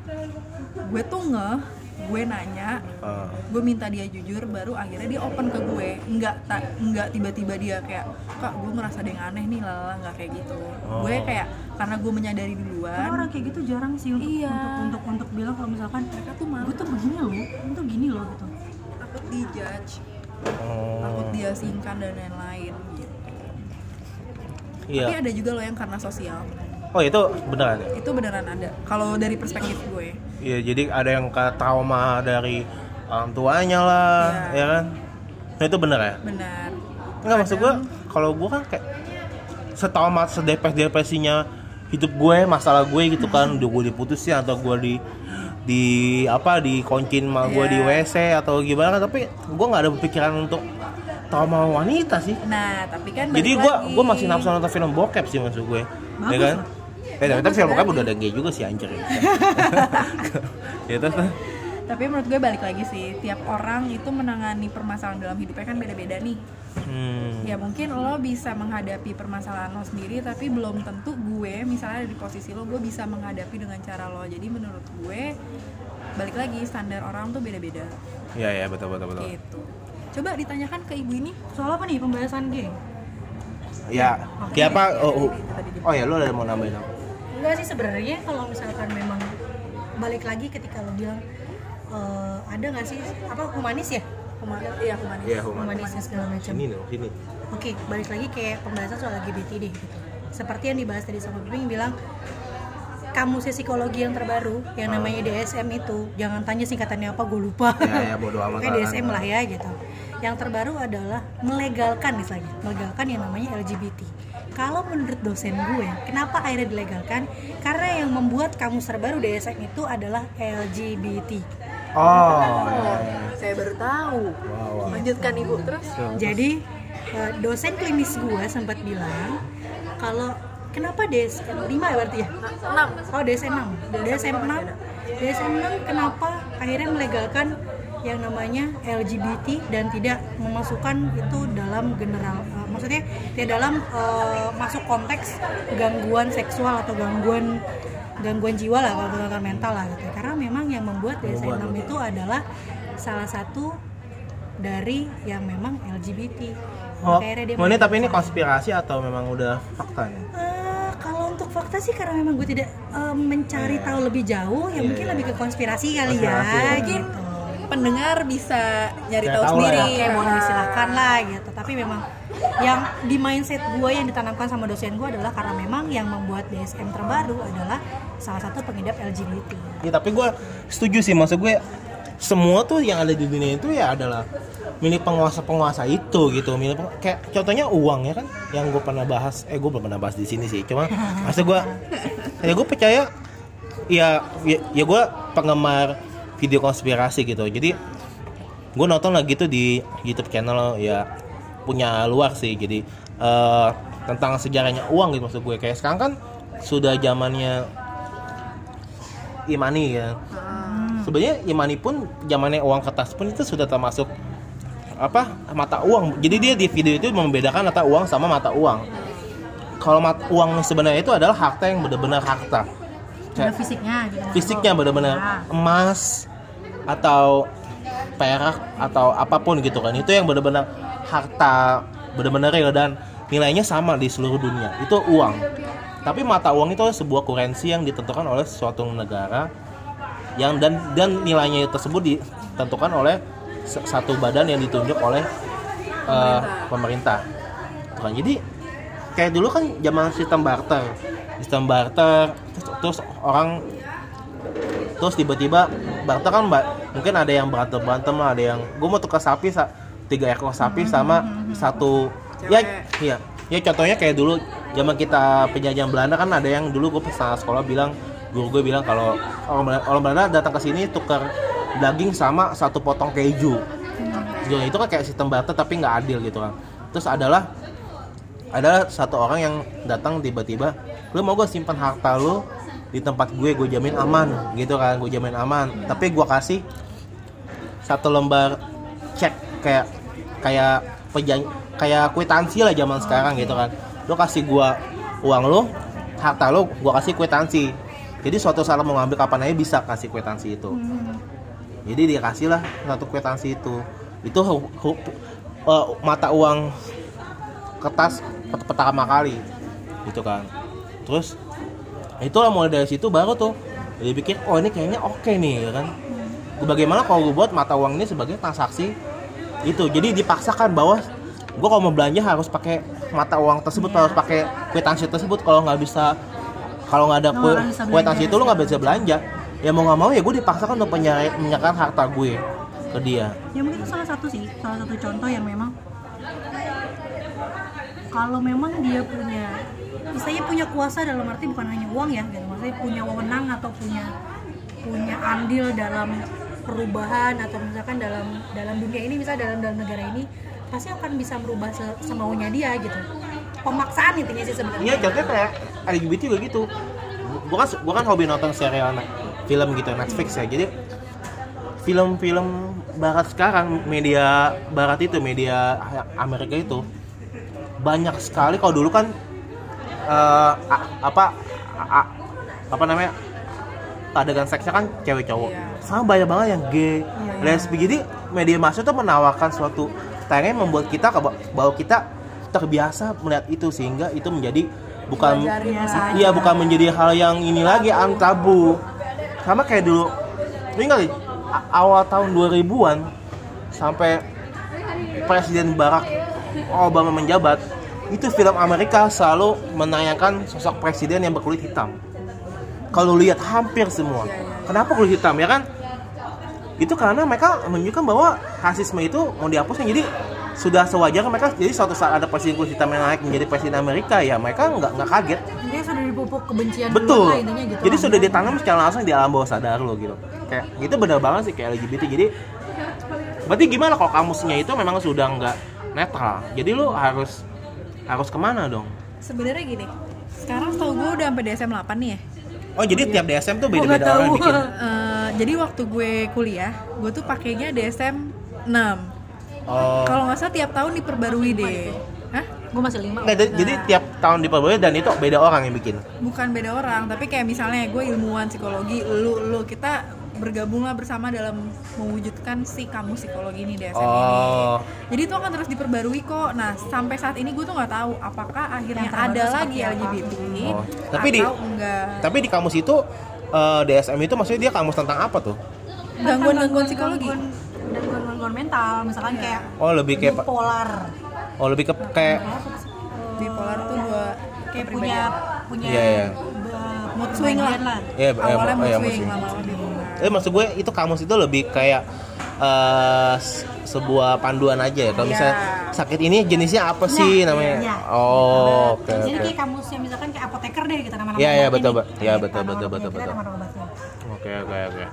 gue tuh ngeh gue nanya eh, gue minta dia jujur baru akhirnya dia open ke gue. Nggak tak nggak tiba-tiba dia kayak kak gue merasa ada yang aneh nih lala nggak kayak gitu. Oh. gue kayak karena gue menyadari Karena duluan orang kayak gitu jarang sih untuk Iya. untuk, untuk untuk bilang kalau misalkan mereka tuh malu. Gue tuh begini loh, gue tuh gini loh gitu. takut dijudge. Oh, takut dia singkan dan lain-lain gitu. Iya. Tapi ada juga loh yang karena sosial oh itu beneran ya? Itu beneran ada. Kalau dari perspektif gue. Iya jadi ada yang ke trauma dari orang tuanya lah Iya. ya kan? Nah itu bener ya? Benar Enggak maksud gue kalau gue kan kayak setamat sedepres depresinya hidup gue masalah gue gitu kan. Udah gue diputusin atau gue di di apa dikoncin sama gue di Iya. WC atau gimana kan tapi gue nggak ada pikiran untuk trauma wanita sih. Nah tapi kan jadi gue gue masih nafsu nonton film bokep sih maksud gue. Ya kan? lah. Eh, tapi, tapi film bokep udah ada gay juga sih anjir ya. ya terus tapi menurut gue balik lagi sih tiap orang itu menangani permasalahan dalam hidupnya kan beda-beda nih. Hmm. ya mungkin lo bisa menghadapi permasalahan lo sendiri tapi belum tentu gue misalnya ada di posisi lo gue bisa menghadapi dengan cara lo. Jadi menurut gue balik lagi standar orang tuh beda-beda. Ya ya betul betul betul. Gitu. Coba ditanyakan ke ibu ini Soal apa nih pembahasan gay? ya kayak apa? Oh, oh, oh ya lu ada mau nambahin apa Enggak sih sebenarnya kalau misalkan memang balik lagi ketika lo bilang eh, ada nggak sih apa humanis ya? Huma- iya humanis Iya, humanis. humanisnya segala macam. sini loh sini Oke, balik lagi kayak pembahasan soal LGBT deh gitu. Seperti yang dibahas tadi sama Bing bilang kamu psikologi yang terbaru yang namanya DSM itu jangan tanya singkatannya apa gue lupa ya ya bodo amat Kayak lah. DSM lah ya gitu yang terbaru adalah melegalkan misalnya melegalkan yang namanya LGBT kalau menurut dosen gue kenapa akhirnya dilegalkan? Karena yang membuat kamus terbaru DSM itu adalah LGBT oh ya, ya. saya baru tahu. Wow, wow. lanjutkan ibu terus. Jadi eh, dosen klinis gue sempat bilang kalau kenapa DSM 5 ya berarti ya? enam. Oh DSM 6 DSM 6 DSM 6 kenapa akhirnya melegalkan yang namanya LGBT dan tidak memasukkan itu dalam general eh, maksudnya tidak dalam eh, masuk konteks gangguan seksual atau gangguan gangguan jiwa lah kalau gangguan mental lah gitu karena memang yang membuat DSM 6 itu adalah salah satu dari yang memang LGBT Oh, dia oh, ini tapi ini konspirasi atau memang udah fakta nih? Eh, kalau untuk fakta sih karena memang gue tidak eh, mencari tahu lebih jauh ya mungkin lebih ke konspirasi kali Konspirasi, ya ya. gitu pendengar bisa nyari tahu tahu sendiri ya. boleh silahkan lah gitu. Tapi memang yang di mindset gue yang ditanamkan sama dosen gue adalah karena memang yang membuat DSM terbaru adalah salah satu pengidap LGBT. Ya tapi gue setuju sih. Maksud gue semua tuh yang ada di dunia itu ya adalah milik penguasa-penguasa itu gitu. Milik kayak contohnya uang ya kan yang gue pernah bahas. Eh gue belum pernah bahas di sini sih. Cuma maksud gue ya gue percaya ya ya, ya gue penggemar video konspirasi gitu. Jadi gue nonton lagi tuh di YouTube channel ya punya luar sih. Jadi eh, tentang sejarahnya uang gitu maksud gue. Kayak sekarang kan sudah zamannya imani ya. Sebenarnya imani pun zamannya uang kertas pun itu sudah termasuk apa mata uang. Jadi dia di video itu membedakan mata uang sama mata uang. Kalau mat uang sebenarnya itu adalah harta yang benar-benar harta. Kayak fisiknya gitu. fisiknya benar-benar Nah, emas atau perak atau apa pun gitu kan. Itu yang benar-benar harta. Benar-benar real dan. Nilainya sama di seluruh dunia. Itu uang. Tapi mata uang itu adalah sebuah kurensi yang ditentukan oleh suatu negara yang dan dan nilainya tersebut ditentukan oleh satu badan yang ditunjuk oleh eh, pemerintah. Kan, jadi kayak dulu kan zaman sistem barter. Sistem barter terus, terus orang terus tiba-tiba barter kan mbak mungkin ada yang berantem berantem lah ada yang gue mau tukar sapi sa- tiga ekor sapi sama satu ya iya. Ya contohnya kayak dulu zaman kita penjajahan Belanda kan ada yang dulu gue pas sekolah bilang guru gue bilang kalau orang Belanda, orang Belanda datang ke sini tukar daging sama satu potong keju. Ya, itu kan kayak sistem barter tapi nggak adil gitu kan. Terus adalah ada satu orang yang datang tiba-tiba lu mau gue simpan harta lu di tempat gue gue jamin aman gitu kan gue jamin aman. Tapi gue kasih satu lembar kayak kayak pejan kayak kwitansi lah zaman sekarang gitu kan. Lu kasih gue uang lu harta lu gue kasih kwitansi. Jadi suatu saat mau ngambil kapan aja bisa kasih kwitansi itu. Jadi dia kasih lah satu kwitansi itu. Itu hu- hu- eh, mata uang kertas pertama kali. Gitu kan. Terus itulah mulai dari situ baru tuh dia pikir oh ini kayaknya oke nih ya kan. Bagaimana kalau gue buat mata uang ini sebagai transaksi itu jadi dipaksakan bahwa gue kalau mau belanja harus pakai mata uang tersebut harus pakai kwitansi tersebut. Kalau nggak bisa kalau nggak ada kue- kwitansi itu lo nggak bisa belanja. Ya mau nggak mau ya gue dipaksakan untuk menyerahkan harta gue ke dia. Ya mungkin itu salah satu sih salah satu contoh yang memang kalau memang dia punya istilahnya punya kuasa dalam arti bukan hanya uang ya gitu. Maksudnya punya wewenang atau punya punya andil dalam perubahan atau misalkan dalam dalam dunia ini misalnya dalam dalam negara ini pasti akan bisa merubah se- semaunya dia gitu. Pemaksaan intinya sih sebenarnya. Iya contohnya kayak LGBT juga gitu. Gua kan, gua kan hobi nonton serial na- film gitu Netflix ya. Jadi film-film barat sekarang Media barat itu, media Amerika itu Banyak sekali. Kalau dulu kan a- Apa Apa namanya adegan seksnya kan cewek cowok. Iya. sama banyak banget yang gay Iya. lesbi. Jadi media massa tuh menawarkan suatu tayangan yang membuat kita bahwa kita terbiasa melihat itu sehingga itu menjadi bukan iya bukan menjadi hal yang ini lagi an tabu. Sama kayak dulu lu ingat awal tahun 2000-an sampai Presiden Barack Obama menjabat itu film Amerika selalu menayangkan sosok presiden yang berkulit hitam kalau lihat hampir semua. Kenapa kulit hitam ya kan? Itu karena mereka menunjukkan bahwa rasisme itu mau dihapuskan jadi sudah sewajarnya mereka jadi suatu saat ada presiden kulit hitam yang naik menjadi presiden Amerika ya mereka nggak nggak kaget. Intinya sudah dipupuk kebencian betul. lah intinya gitu. Jadi lah. sudah ditanam secara langsung di alam bawah sadar lo gitu. Kayak itu benar banget sih kayak LGBT jadi berarti gimana kalau kamusnya itu memang sudah nggak netral? Jadi lo harus harus ke mana dong? Sebenarnya gini sekarang tau gue udah sampai DSM 8 nih ya oh jadi tiap DSM tuh beda-beda orang bikin Eh, jadi waktu gue kuliah gue tuh pakainya DSM 6 Oh. kalau nggak salah tiap tahun diperbarui deh. Hah? gue masih lima. Nggak, jadi- jadi tiap tahun diperbarui dan itu beda orang yang bikin. bukan beda orang tapi kayak misalnya gue ilmuwan psikologi lu lu kita bergabunglah bersama dalam mewujudkan si kamu psikologi ini DSM ini. Oh. jadi itu akan terus diperbarui kok. Nah sampai saat ini gue tuh nggak tahu apakah akhirnya Yang ada lagi apa. LGBT Oh, tapi di- atau enggak. Tapi di kamus itu eh, DSM itu maksudnya dia kamus tentang apa tuh? gangguan-gangguan psikologi? gangguan dan gangguan mental. Misalkan kayak Oh lebih kayak bipolar. Oh lebih ke kayak bipolar tuh dua kayak punya punya iya. be- mood swing lah. lah. Iya, awalnya eh, mood iya, mood swing. lama-lama Eh maksud gue itu kamus itu lebih kayak s- sebuah panduan aja ya. Kalau Iya. misalnya sakit ini jenisnya apa sih Nah, namanya? iya. Oh, oke jadi oke. kayak kamus yang misalkan kayak apoteker deh gitu nama-nama Iya, iya, obat betul, ini. Mbak. Iya, betul, betul, betul, kita betul. obatnya. Oke oke oke.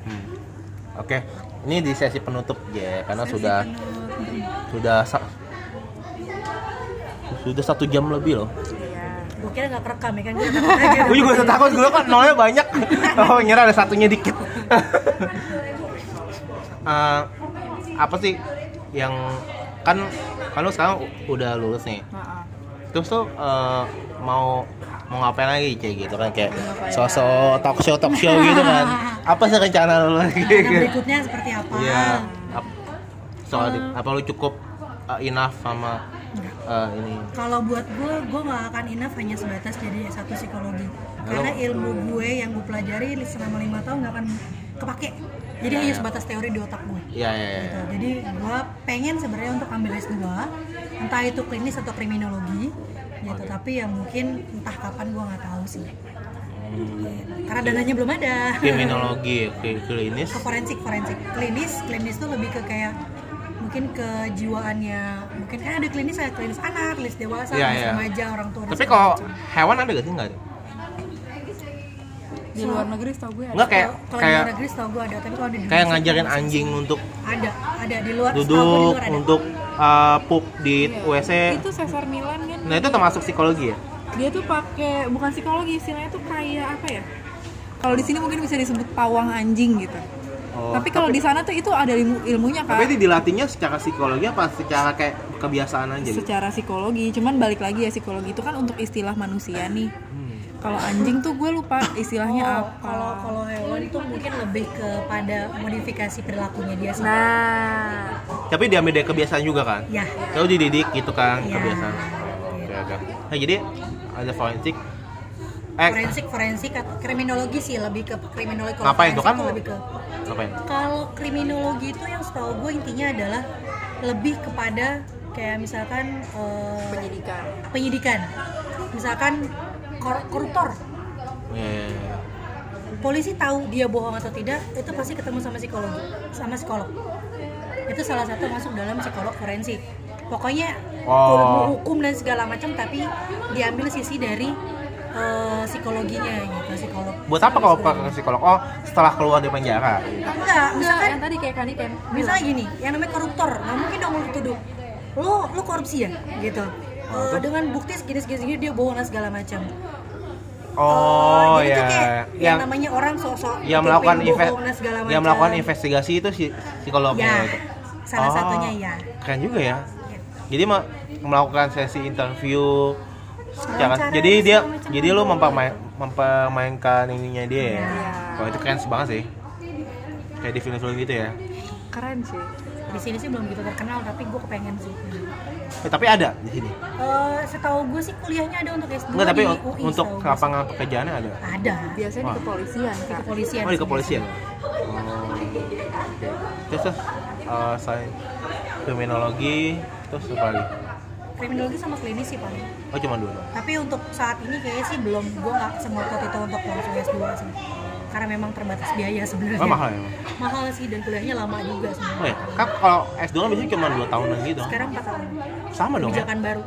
Hmm. Oke, ini di sesi penutup ya karena Sesi sudah penutup. sudah sudah satu jam lebih loh. Gue kira gak kerekam ya kan gue takut gue juga takut gue kan nolnya banyak. Oh, ngira ada satunya dikit. Eh, apa sih yang kan kan lu sekarang udah lulus nih. Nah, Terus tuh eh, mau mau ngapain lagi kayak gitu kan kayak sosok talk show talk show gitu kan. Apa sih rencana lu lagi? Nah, berikutnya seperti apa Iya. Ap- Soal di- apa lu cukup uh, enough sama. Uh, ini? kalau buat gue gue gak akan enough hanya sebatas jadi satu psikologi karena ilmu gue yang gue pelajari selama lima tahun gak akan kepake jadi Ya, hanya ya. sebatas teori di otak gue Iya iya iya. gitu. Jadi gua pengen sebenarnya untuk ambil S2 entah itu klinis atau kriminologi gitu. Tapi yang mungkin entah kapan gua nggak tahu sih. Hmm, Karena dananya belum ada. kriminologi, kli- klinis. Ke forensik, forensik. Klinis, klinis tuh lebih ke kayak mungkin kejiwaannya mungkin kan ada klinis ada klinis anak, klinis dewasa, Iya, klinis iya. remaja, orang tua. Tapi kalau macam. hewan ada gak sih nggak? ada? di luar negeri setahu gue ada Nggak kayak Kalau- kalau di kayak luar negeri setahu gua ada, tapi kalau di kayak ngajarin anjing untuk ada, ada di luar di duduk luar ada. untuk uh, pup di Iya. WC. itu Cesar Milan kan Nah itu termasuk psikologi ya? dia tuh pakai bukan psikologi istilahnya tuh kayak apa ya kalau di sini mungkin bisa disebut pawang anjing gitu Oh, tapi kalau di sana tuh itu ada ilmu ilmunya kan Tapi itu dilatihnya secara psikologi apa secara kayak kebiasaan aja gitu? secara psikologi cuman balik lagi ya psikologi itu kan untuk istilah manusia nih Hmm. kalau anjing tuh gue lupa istilahnya Oh, apa kalau kalau hewan tuh mungkin lebih kepada modifikasi perilakunya dia sih. nah Tapi diambil dari kebiasaan juga kan? Ya. Kalau dididik gitu kan Iya. kebiasaan. Oke oke. Nah jadi ada forensik. Eh Forensik forensik atau kriminologi sih lebih ke kriminologi. Kalau Ngapain forensik Kan- lebih ke ngapain? kalau kriminologi itu yang setahu gue intinya adalah lebih kepada kayak misalkan eh, penyidikan penyidikan. Misalkan kor- koruptor. Ya, ya, ya. Polisi tahu dia bohong atau tidak, itu pasti ketemu sama psikologi, sama psikolog. Itu salah satu masuk dalam psikolog forensik. Pokoknya Oh. ilmu hukum dan segala macam, tapi diambil sisi dari eh, psikologinya gitu, psikolog. Buat apa kalau ke psikolog? Oh setelah keluar dari penjara. Enggak, Enggak, misalkan yang tadi kayak kan kan misalnya gini, yang namanya koruptor, nggak mungkin dong lu tuduh lu lu korupsi ya, gitu. Eh, dengan bukti segini segini segini dia bohong dan segala macam. Oh jadi ya. tuh kayak yang, Yang namanya orang sosok yang melakukan inve- segala yang melakukan investigasi itu si psikolognya. Ya, itu. salah Oh, satunya ya. Keren juga ya. Ya. Jadi melakukan sesi interview secara Wawancara jadi dia jadi lu mempermain, mempermainkan ininya dia ya. Iya. Wah itu keren banget sih. Kayak di film-film gitu ya. keren sih Di sini sih belum gitu terkenal, tapi gue kepengen sih. Eh, tapi ada di sini. Eh, setahu gue sih kuliahnya ada untuk S2 Enggak, tapi di UI, untuk lapangan pekerjaannya ada. ada biasanya Wah. di kepolisian di kepolisian. Oh, di kepolisian. Oh. Terus terus eh, selain kriminologi terus apa lagi? Kriminologi sama klinis sih paling. Oh cuma dua. doang. Tapi untuk saat ini kayaknya sih belum gue nggak semotot itu untuk langsung S2 sih. Karena memang terbatas biaya sebenarnya. Oh mahal ya. Mahal sih dan kuliahnya lama juga Oh sebenarnya. ya, kan kalau S2 kan biasanya cuma 2 tahunan gitu. Sekarang 4 tahun. Sama dong. ya? Kebijakan baru.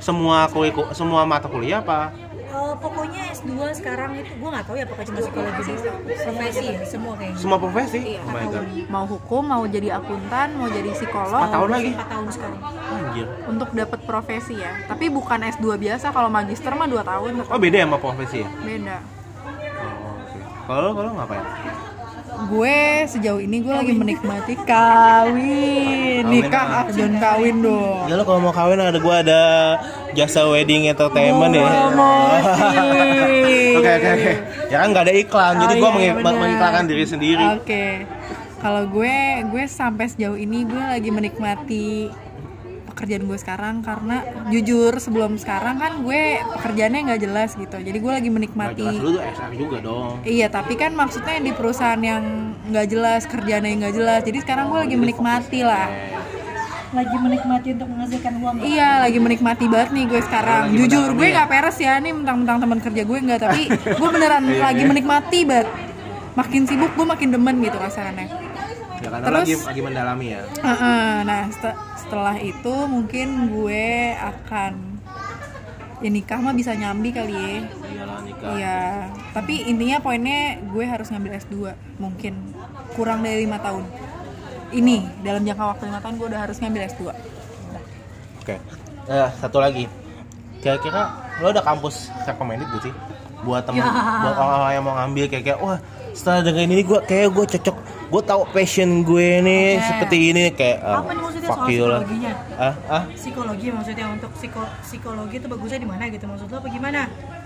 Semua kuriku, semua mata kuliah apa? Eh, pokoknya S2 sekarang itu gue nggak tahu ya apakah cuma psikologi profesi ya semua kayaknya. Semua profesi? Iya. Oh my god. mau hukum mau jadi akuntan mau jadi psikolog Empat tahun lagi? 4 tahun sekarang. Anjir. untuk dapat profesi ya tapi bukan S2 biasa kalau magister mah 2 tahun Oh beda ya sama profesi ya? beda Oh, oke. Kalau kalau ngapain? gue sejauh ini gue lagi menikmati kawin nikah ah jangan kawin dong Ya lo kalau mau kawin ada gua ada jasa wedding entertainment ya. Promosi. Oke oke oke. Ya kan nggak ada iklan, jadi Oh, gua iya, mengi- benar. mengiklankan diri sendiri. Oke. Kalau gue, gue sampai sejauh ini gue lagi menikmati pekerjaan gue sekarang karena jujur sebelum sekarang kan gue pekerjaannya nggak jelas gitu. Jadi gue lagi menikmati. jelas lu tuh SR juga dong. Iya, tapi kan maksudnya di perusahaan yang nggak jelas, kerjaannya yang nggak jelas. Jadi sekarang gue lagi menikmati lah. Lagi menikmati untuk menghasilkan uang Iya, lagi menikmati banget nih gue sekarang. Lagi Jujur gue ya? nggak peres ya, nih mentang-mentang teman kerja gue nggak, tapi gue beneran Iya, lagi iya. menikmati banget. Makin sibuk gue makin demen gitu kasarannya. Ya karena Terus- lagi lagi mendalami ya. Heeh, nah set- setelah itu mungkin gue akan ya nikah mah bisa nyambi kali ya. Iyalah nikah. Iya, tapi intinya poinnya gue harus ngambil S2 mungkin kurang dari lima tahun. Ini dalam jangka waktu lima tahun gue udah harus ngambil S2. Oke. Eh, satu lagi. Kira-kira lo ada kampus recommended gak sih? Buat temen, Ya. buat orang-orang yang mau ngambil kayak kayak wah setelah dengerin ini gue kayak gue cocok gue tahu passion gue nih Oke. seperti ini kayak ah, Apa nih maksudnya soal psikologinya? ah ah psikologi maksudnya untuk psiko psikologi itu bagusnya di mana gitu maksud lo apa gimana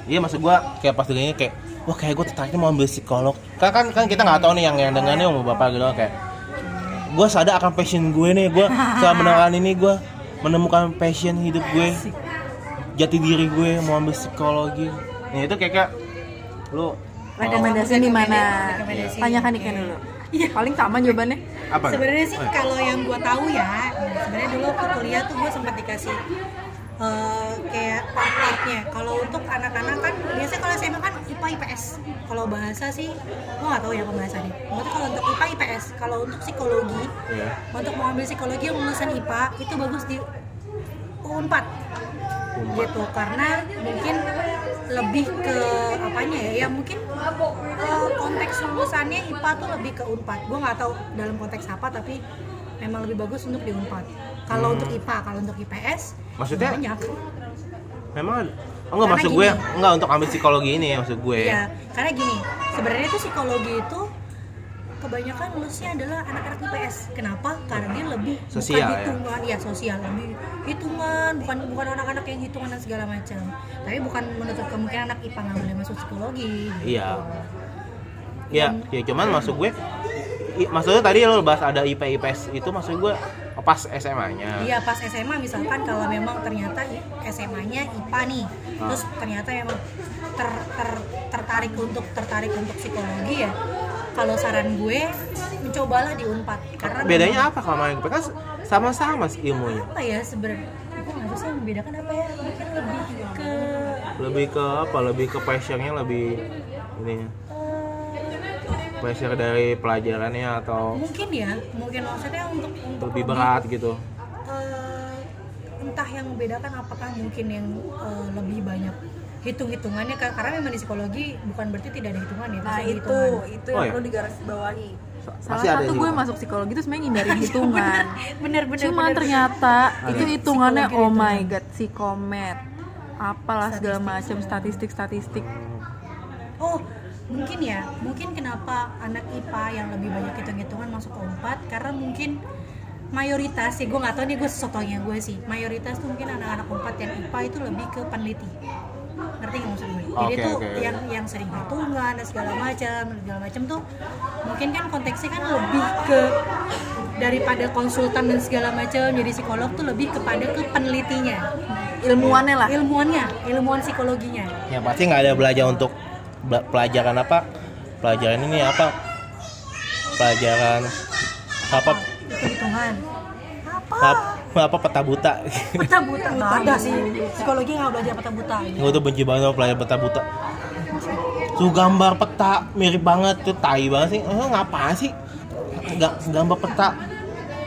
Iya maksud gua kayak pas dengernya kayak wah kayak gue tertariknya mau ambil psikolog. Kan kan, kan kita nggak tahu nih yang yang dengarnya mau bapak gitu kayak gue sadar akan passion gue nih gue setelah mendengarkan ini gue menemukan passion hidup gue jati diri gue mau ambil psikologi. Nah itu kayak kayak lu Rekomendasi di mana? Tanyakan Ikan dulu. Iya, paling sama jawabannya. apa? sebenarnya sih Oh, kalau yang gue tahu ya sebenarnya dulu waktu kuliah tuh gue sempat dikasih eh, kayak part-partnya kalau untuk anak-anak kan biasanya kalau SMA kan IPA IPS kalau bahasa sih gue nggak tahu ya pembahasannya. Maksudnya kalau untuk IPA IPS kalau untuk psikologi Iya. untuk mau ambil psikologi yang lulusan IPA itu bagus di U4 gitu. Karena mungkin lebih ke apanya ya? Ya mungkin eh, konteks lulusannya IPA tuh lebih ke Unpad gue nggak tahu dalam konteks apa tapi memang lebih bagus untuk di Unpad kalau untuk IPA kalau untuk IPS Maksudnya? banyak Memang ada? Oh, enggak Karena maksud gue gini. enggak untuk ambil psikologi ini ya maksud gue. ya karena gini sebenarnya tuh psikologi itu kebanyakan lulusnya adalah anak-anak IPS kenapa karena dia lebih Sosial, ya? bukan hitungan ya? sosial lebih hitungan bukan bukan anak-anak yang hitungan dan segala macam tapi bukan menutup kemungkinan anak IPA nggak boleh masuk psikologi gitu. Iya. Ya, ya cuman maksud gue maksudnya tadi lo bahas ada IP IPS itu maksud gue pas SMA-nya. Iya pas SMA misalkan kalau memang ternyata SMA-nya IPA nih, Ah. terus ternyata memang ter, ter- tertarik untuk tertarik untuk psikologi ya. Kalau saran gue mencobalah di Unpad karena Bedanya memang- apa kalau main IPS? Kan sama-sama sih ilmunya. apa ya sebenarnya? Gue nggak yang membedakan apa ya. Mungkin lebih ke Lebih ke apa? Lebih ke passionnya lebih ini pressure dari pelajarannya atau mungkin ya, mungkin maksudnya untuk untuk lebih berat gitu. eh, entah yang membedakan apakah mungkin yang eh, lebih banyak hitung-hitungannya karena memang di psikologi bukan berarti tidak ada hitungan ya Nah, itu hitungan. itu Oh, yang iya? perlu digarisbawahi. Sa- Salah ada satu gue masuk psikologi itu sebenarnya ngindarin hitungan. bener bener bener. ternyata itu hitungannya Psikologi oh hitungan. my god, psikomet. Apalah segala macam statistik-statistik. oh mungkin ya mungkin kenapa anak IPA yang lebih banyak hitung-hitungan masuk ke Unpad karena mungkin mayoritas sih gue nggak tahu nih gue sesotonya gue sih mayoritas tuh mungkin anak-anak Unpad yang IPA itu lebih ke peneliti ngerti nggak maksud gue? Jadi tuh oke. yang yang sering hitungan dan segala macam segala macam tuh mungkin kan konteksnya kan lebih ke daripada konsultan dan segala macam jadi psikolog tuh lebih kepada ke penelitinya Ilmuannya lah. ilmuannya ilmuwan psikologinya Ya pasti nggak ada belajar untuk pelajaran apa? Pelajaran ini apa? Pelajaran apa? hitung-hitungan apa Apa, apa peta buta? peta buta nggak ada sih psikologi nggak belajar peta buta Gue tuh benci banget sama pelajaran peta buta. Tuh gambar peta mirip banget tuh tai banget sih. Eh, ngapa sih? Ga- gambar peta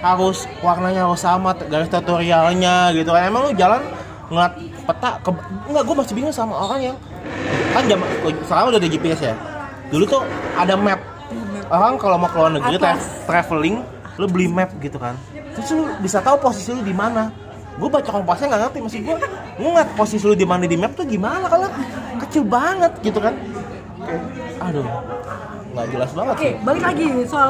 harus warnanya harus sama garis tutorialnya gitu kan emang lu jalan ngeliat peta ke enggak gue masih bingung sama orang yang kan jam sekarang udah ada GPS ya? Dulu tuh ada map. Orang kalau mau ke luar negeri tra- traveling lu beli map gitu kan. Terus lu bisa tahu posisi lu di mana. Gue baca kompasnya nggak ngerti masih gue ngeliat posisi lu di mana di map tuh gimana kalau kecil banget gitu kan. Aduh nggak jelas banget Oke, sih. balik lagi soal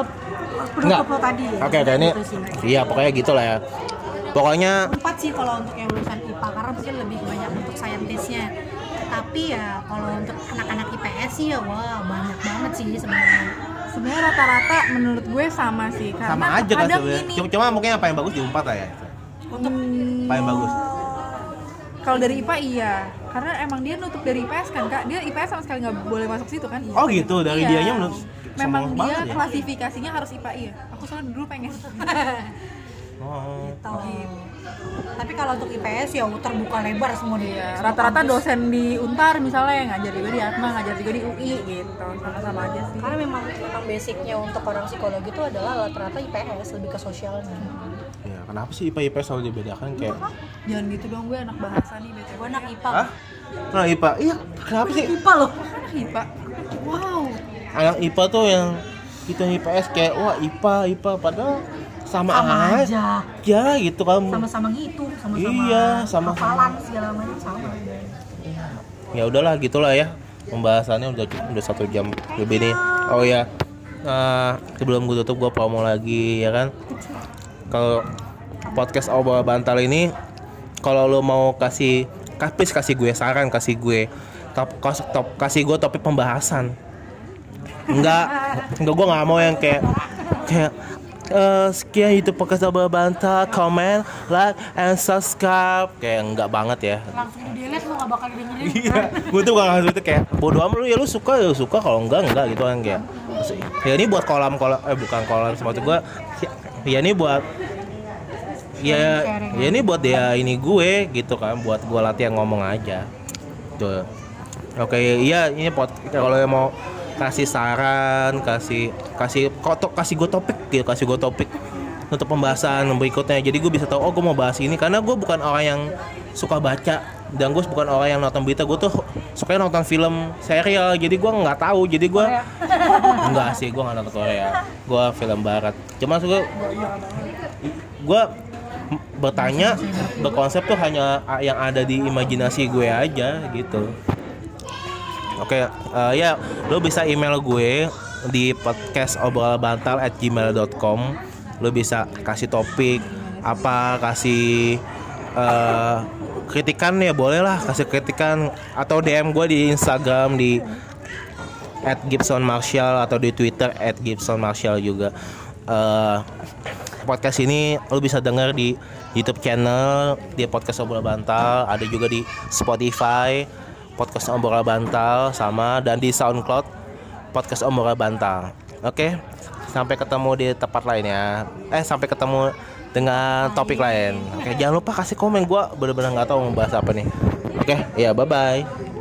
produk tadi. Ya. oke oke ini Gitu iya pokoknya gitu lah ya. Pokoknya empat sih kalau untuk yang lulusan IPA karena mungkin lebih banyak untuk saintisnya tapi ya kalau untuk anak-anak IPS sih ya wah banyak banget sih sebenarnya. Sebenarnya rata-rata menurut gue sama sih karena sama aja kan sebenarnya. cuma, cuma mungkin apa yang bagus di empat lah ya. Untuk Hmm, apa yang bagus? Kalau dari IPA iya. Karena emang dia nutup dari IPS kan kak. Dia IPS sama sekali nggak boleh masuk situ kan? Oh gitu. Dari Iya. dianya menurut memang dia ya? klasifikasinya harus IPA iya. Aku soalnya dulu pengen. Oh. gitu. Tapi kalau untuk IPS ya terbuka lebar semua di Iya, semua rata-rata kampus. dosen di Untar misalnya yang ngajar juga di Atma, ngajar juga di UI gitu. Sama-sama aja sih. karena memang memang basicnya untuk orang psikologi itu adalah rata-rata IPS lebih ke sosialnya ya kenapa sih IPA IPS selalu dibedakan kayak Jangan gitu dong gue anak bahasa nih BTW. gue anak IPA ah nah IPA iya kenapa sih IPA loh Anak IPA. wow anak IPA tuh yang kita IPS kayak wah IPA IPA padahal sama, sama aja. aja. Ya gitu kan sama-sama ngitung sama-sama Iya, sama-sama. hafalan segala macam sama. Ya udahlah gitulah ya. Pembahasannya udah udah satu jam lebih nih. Oh ya Nah, sebelum gue tutup gue promo lagi ya kan? Kalau podcast obor bantal ini kalau lo mau kasih kapis kasih gue saran kasih gue top, top kasih gue topik pembahasan. Enggak enggak gue nggak mau yang kayak kayak eh, sekian YouTube podcast obor bantal comment like and subscribe. Kayak enggak banget ya. Langsung di delete lu gak bakal dengerin Iya, gue tuh gak ngasih itu kayak bodo amat lu ya lu suka ya lu suka. Kalau enggak enggak gitu kan kayak. Ya ini buat kolam kolam eh bukan kolam maksud gue ya ini buat ya ya ini buat dia ini gue gitu kan. Buat gue latihan ngomong aja. Tuh. Oke iya ini pot kalau yang mau kasih saran kasih kasih kotok kasih gue topik gitu kasih gue topik untuk pembahasan berikutnya. Jadi gue bisa tahu oh gue mau bahas ini karena gue bukan orang yang suka baca dan gue bukan orang yang nonton berita. Gue tuh suka nonton film serial jadi gue nggak tahu. Jadi gue nggak sih gue nggak nonton Korea. Gue film barat. Cuma gue gue bertanya berkonsep tuh hanya yang ada di imajinasi gue aja gitu oke eh, ya lo bisa email gue di podcast bantal at gmail.com lo bisa kasih topik apa kasih eh, kritikan ya boleh lah kasih kritikan. Atau DM gue di Instagram di at Gibson Marshall atau di Twitter at Gibson Marshall juga. Eh, podcast ini lo bisa denger di YouTube channel di podcast obrolan bantal ada juga di Spotify podcast obrolan bantal sama dan di SoundCloud podcast obrolan bantal. Oke sampai ketemu di tempat lain ya. Eh sampai ketemu dengan topik lain. Oke jangan lupa kasih komen. Gua bener-bener nggak tahu mau bahas apa nih. Oke ya bye bye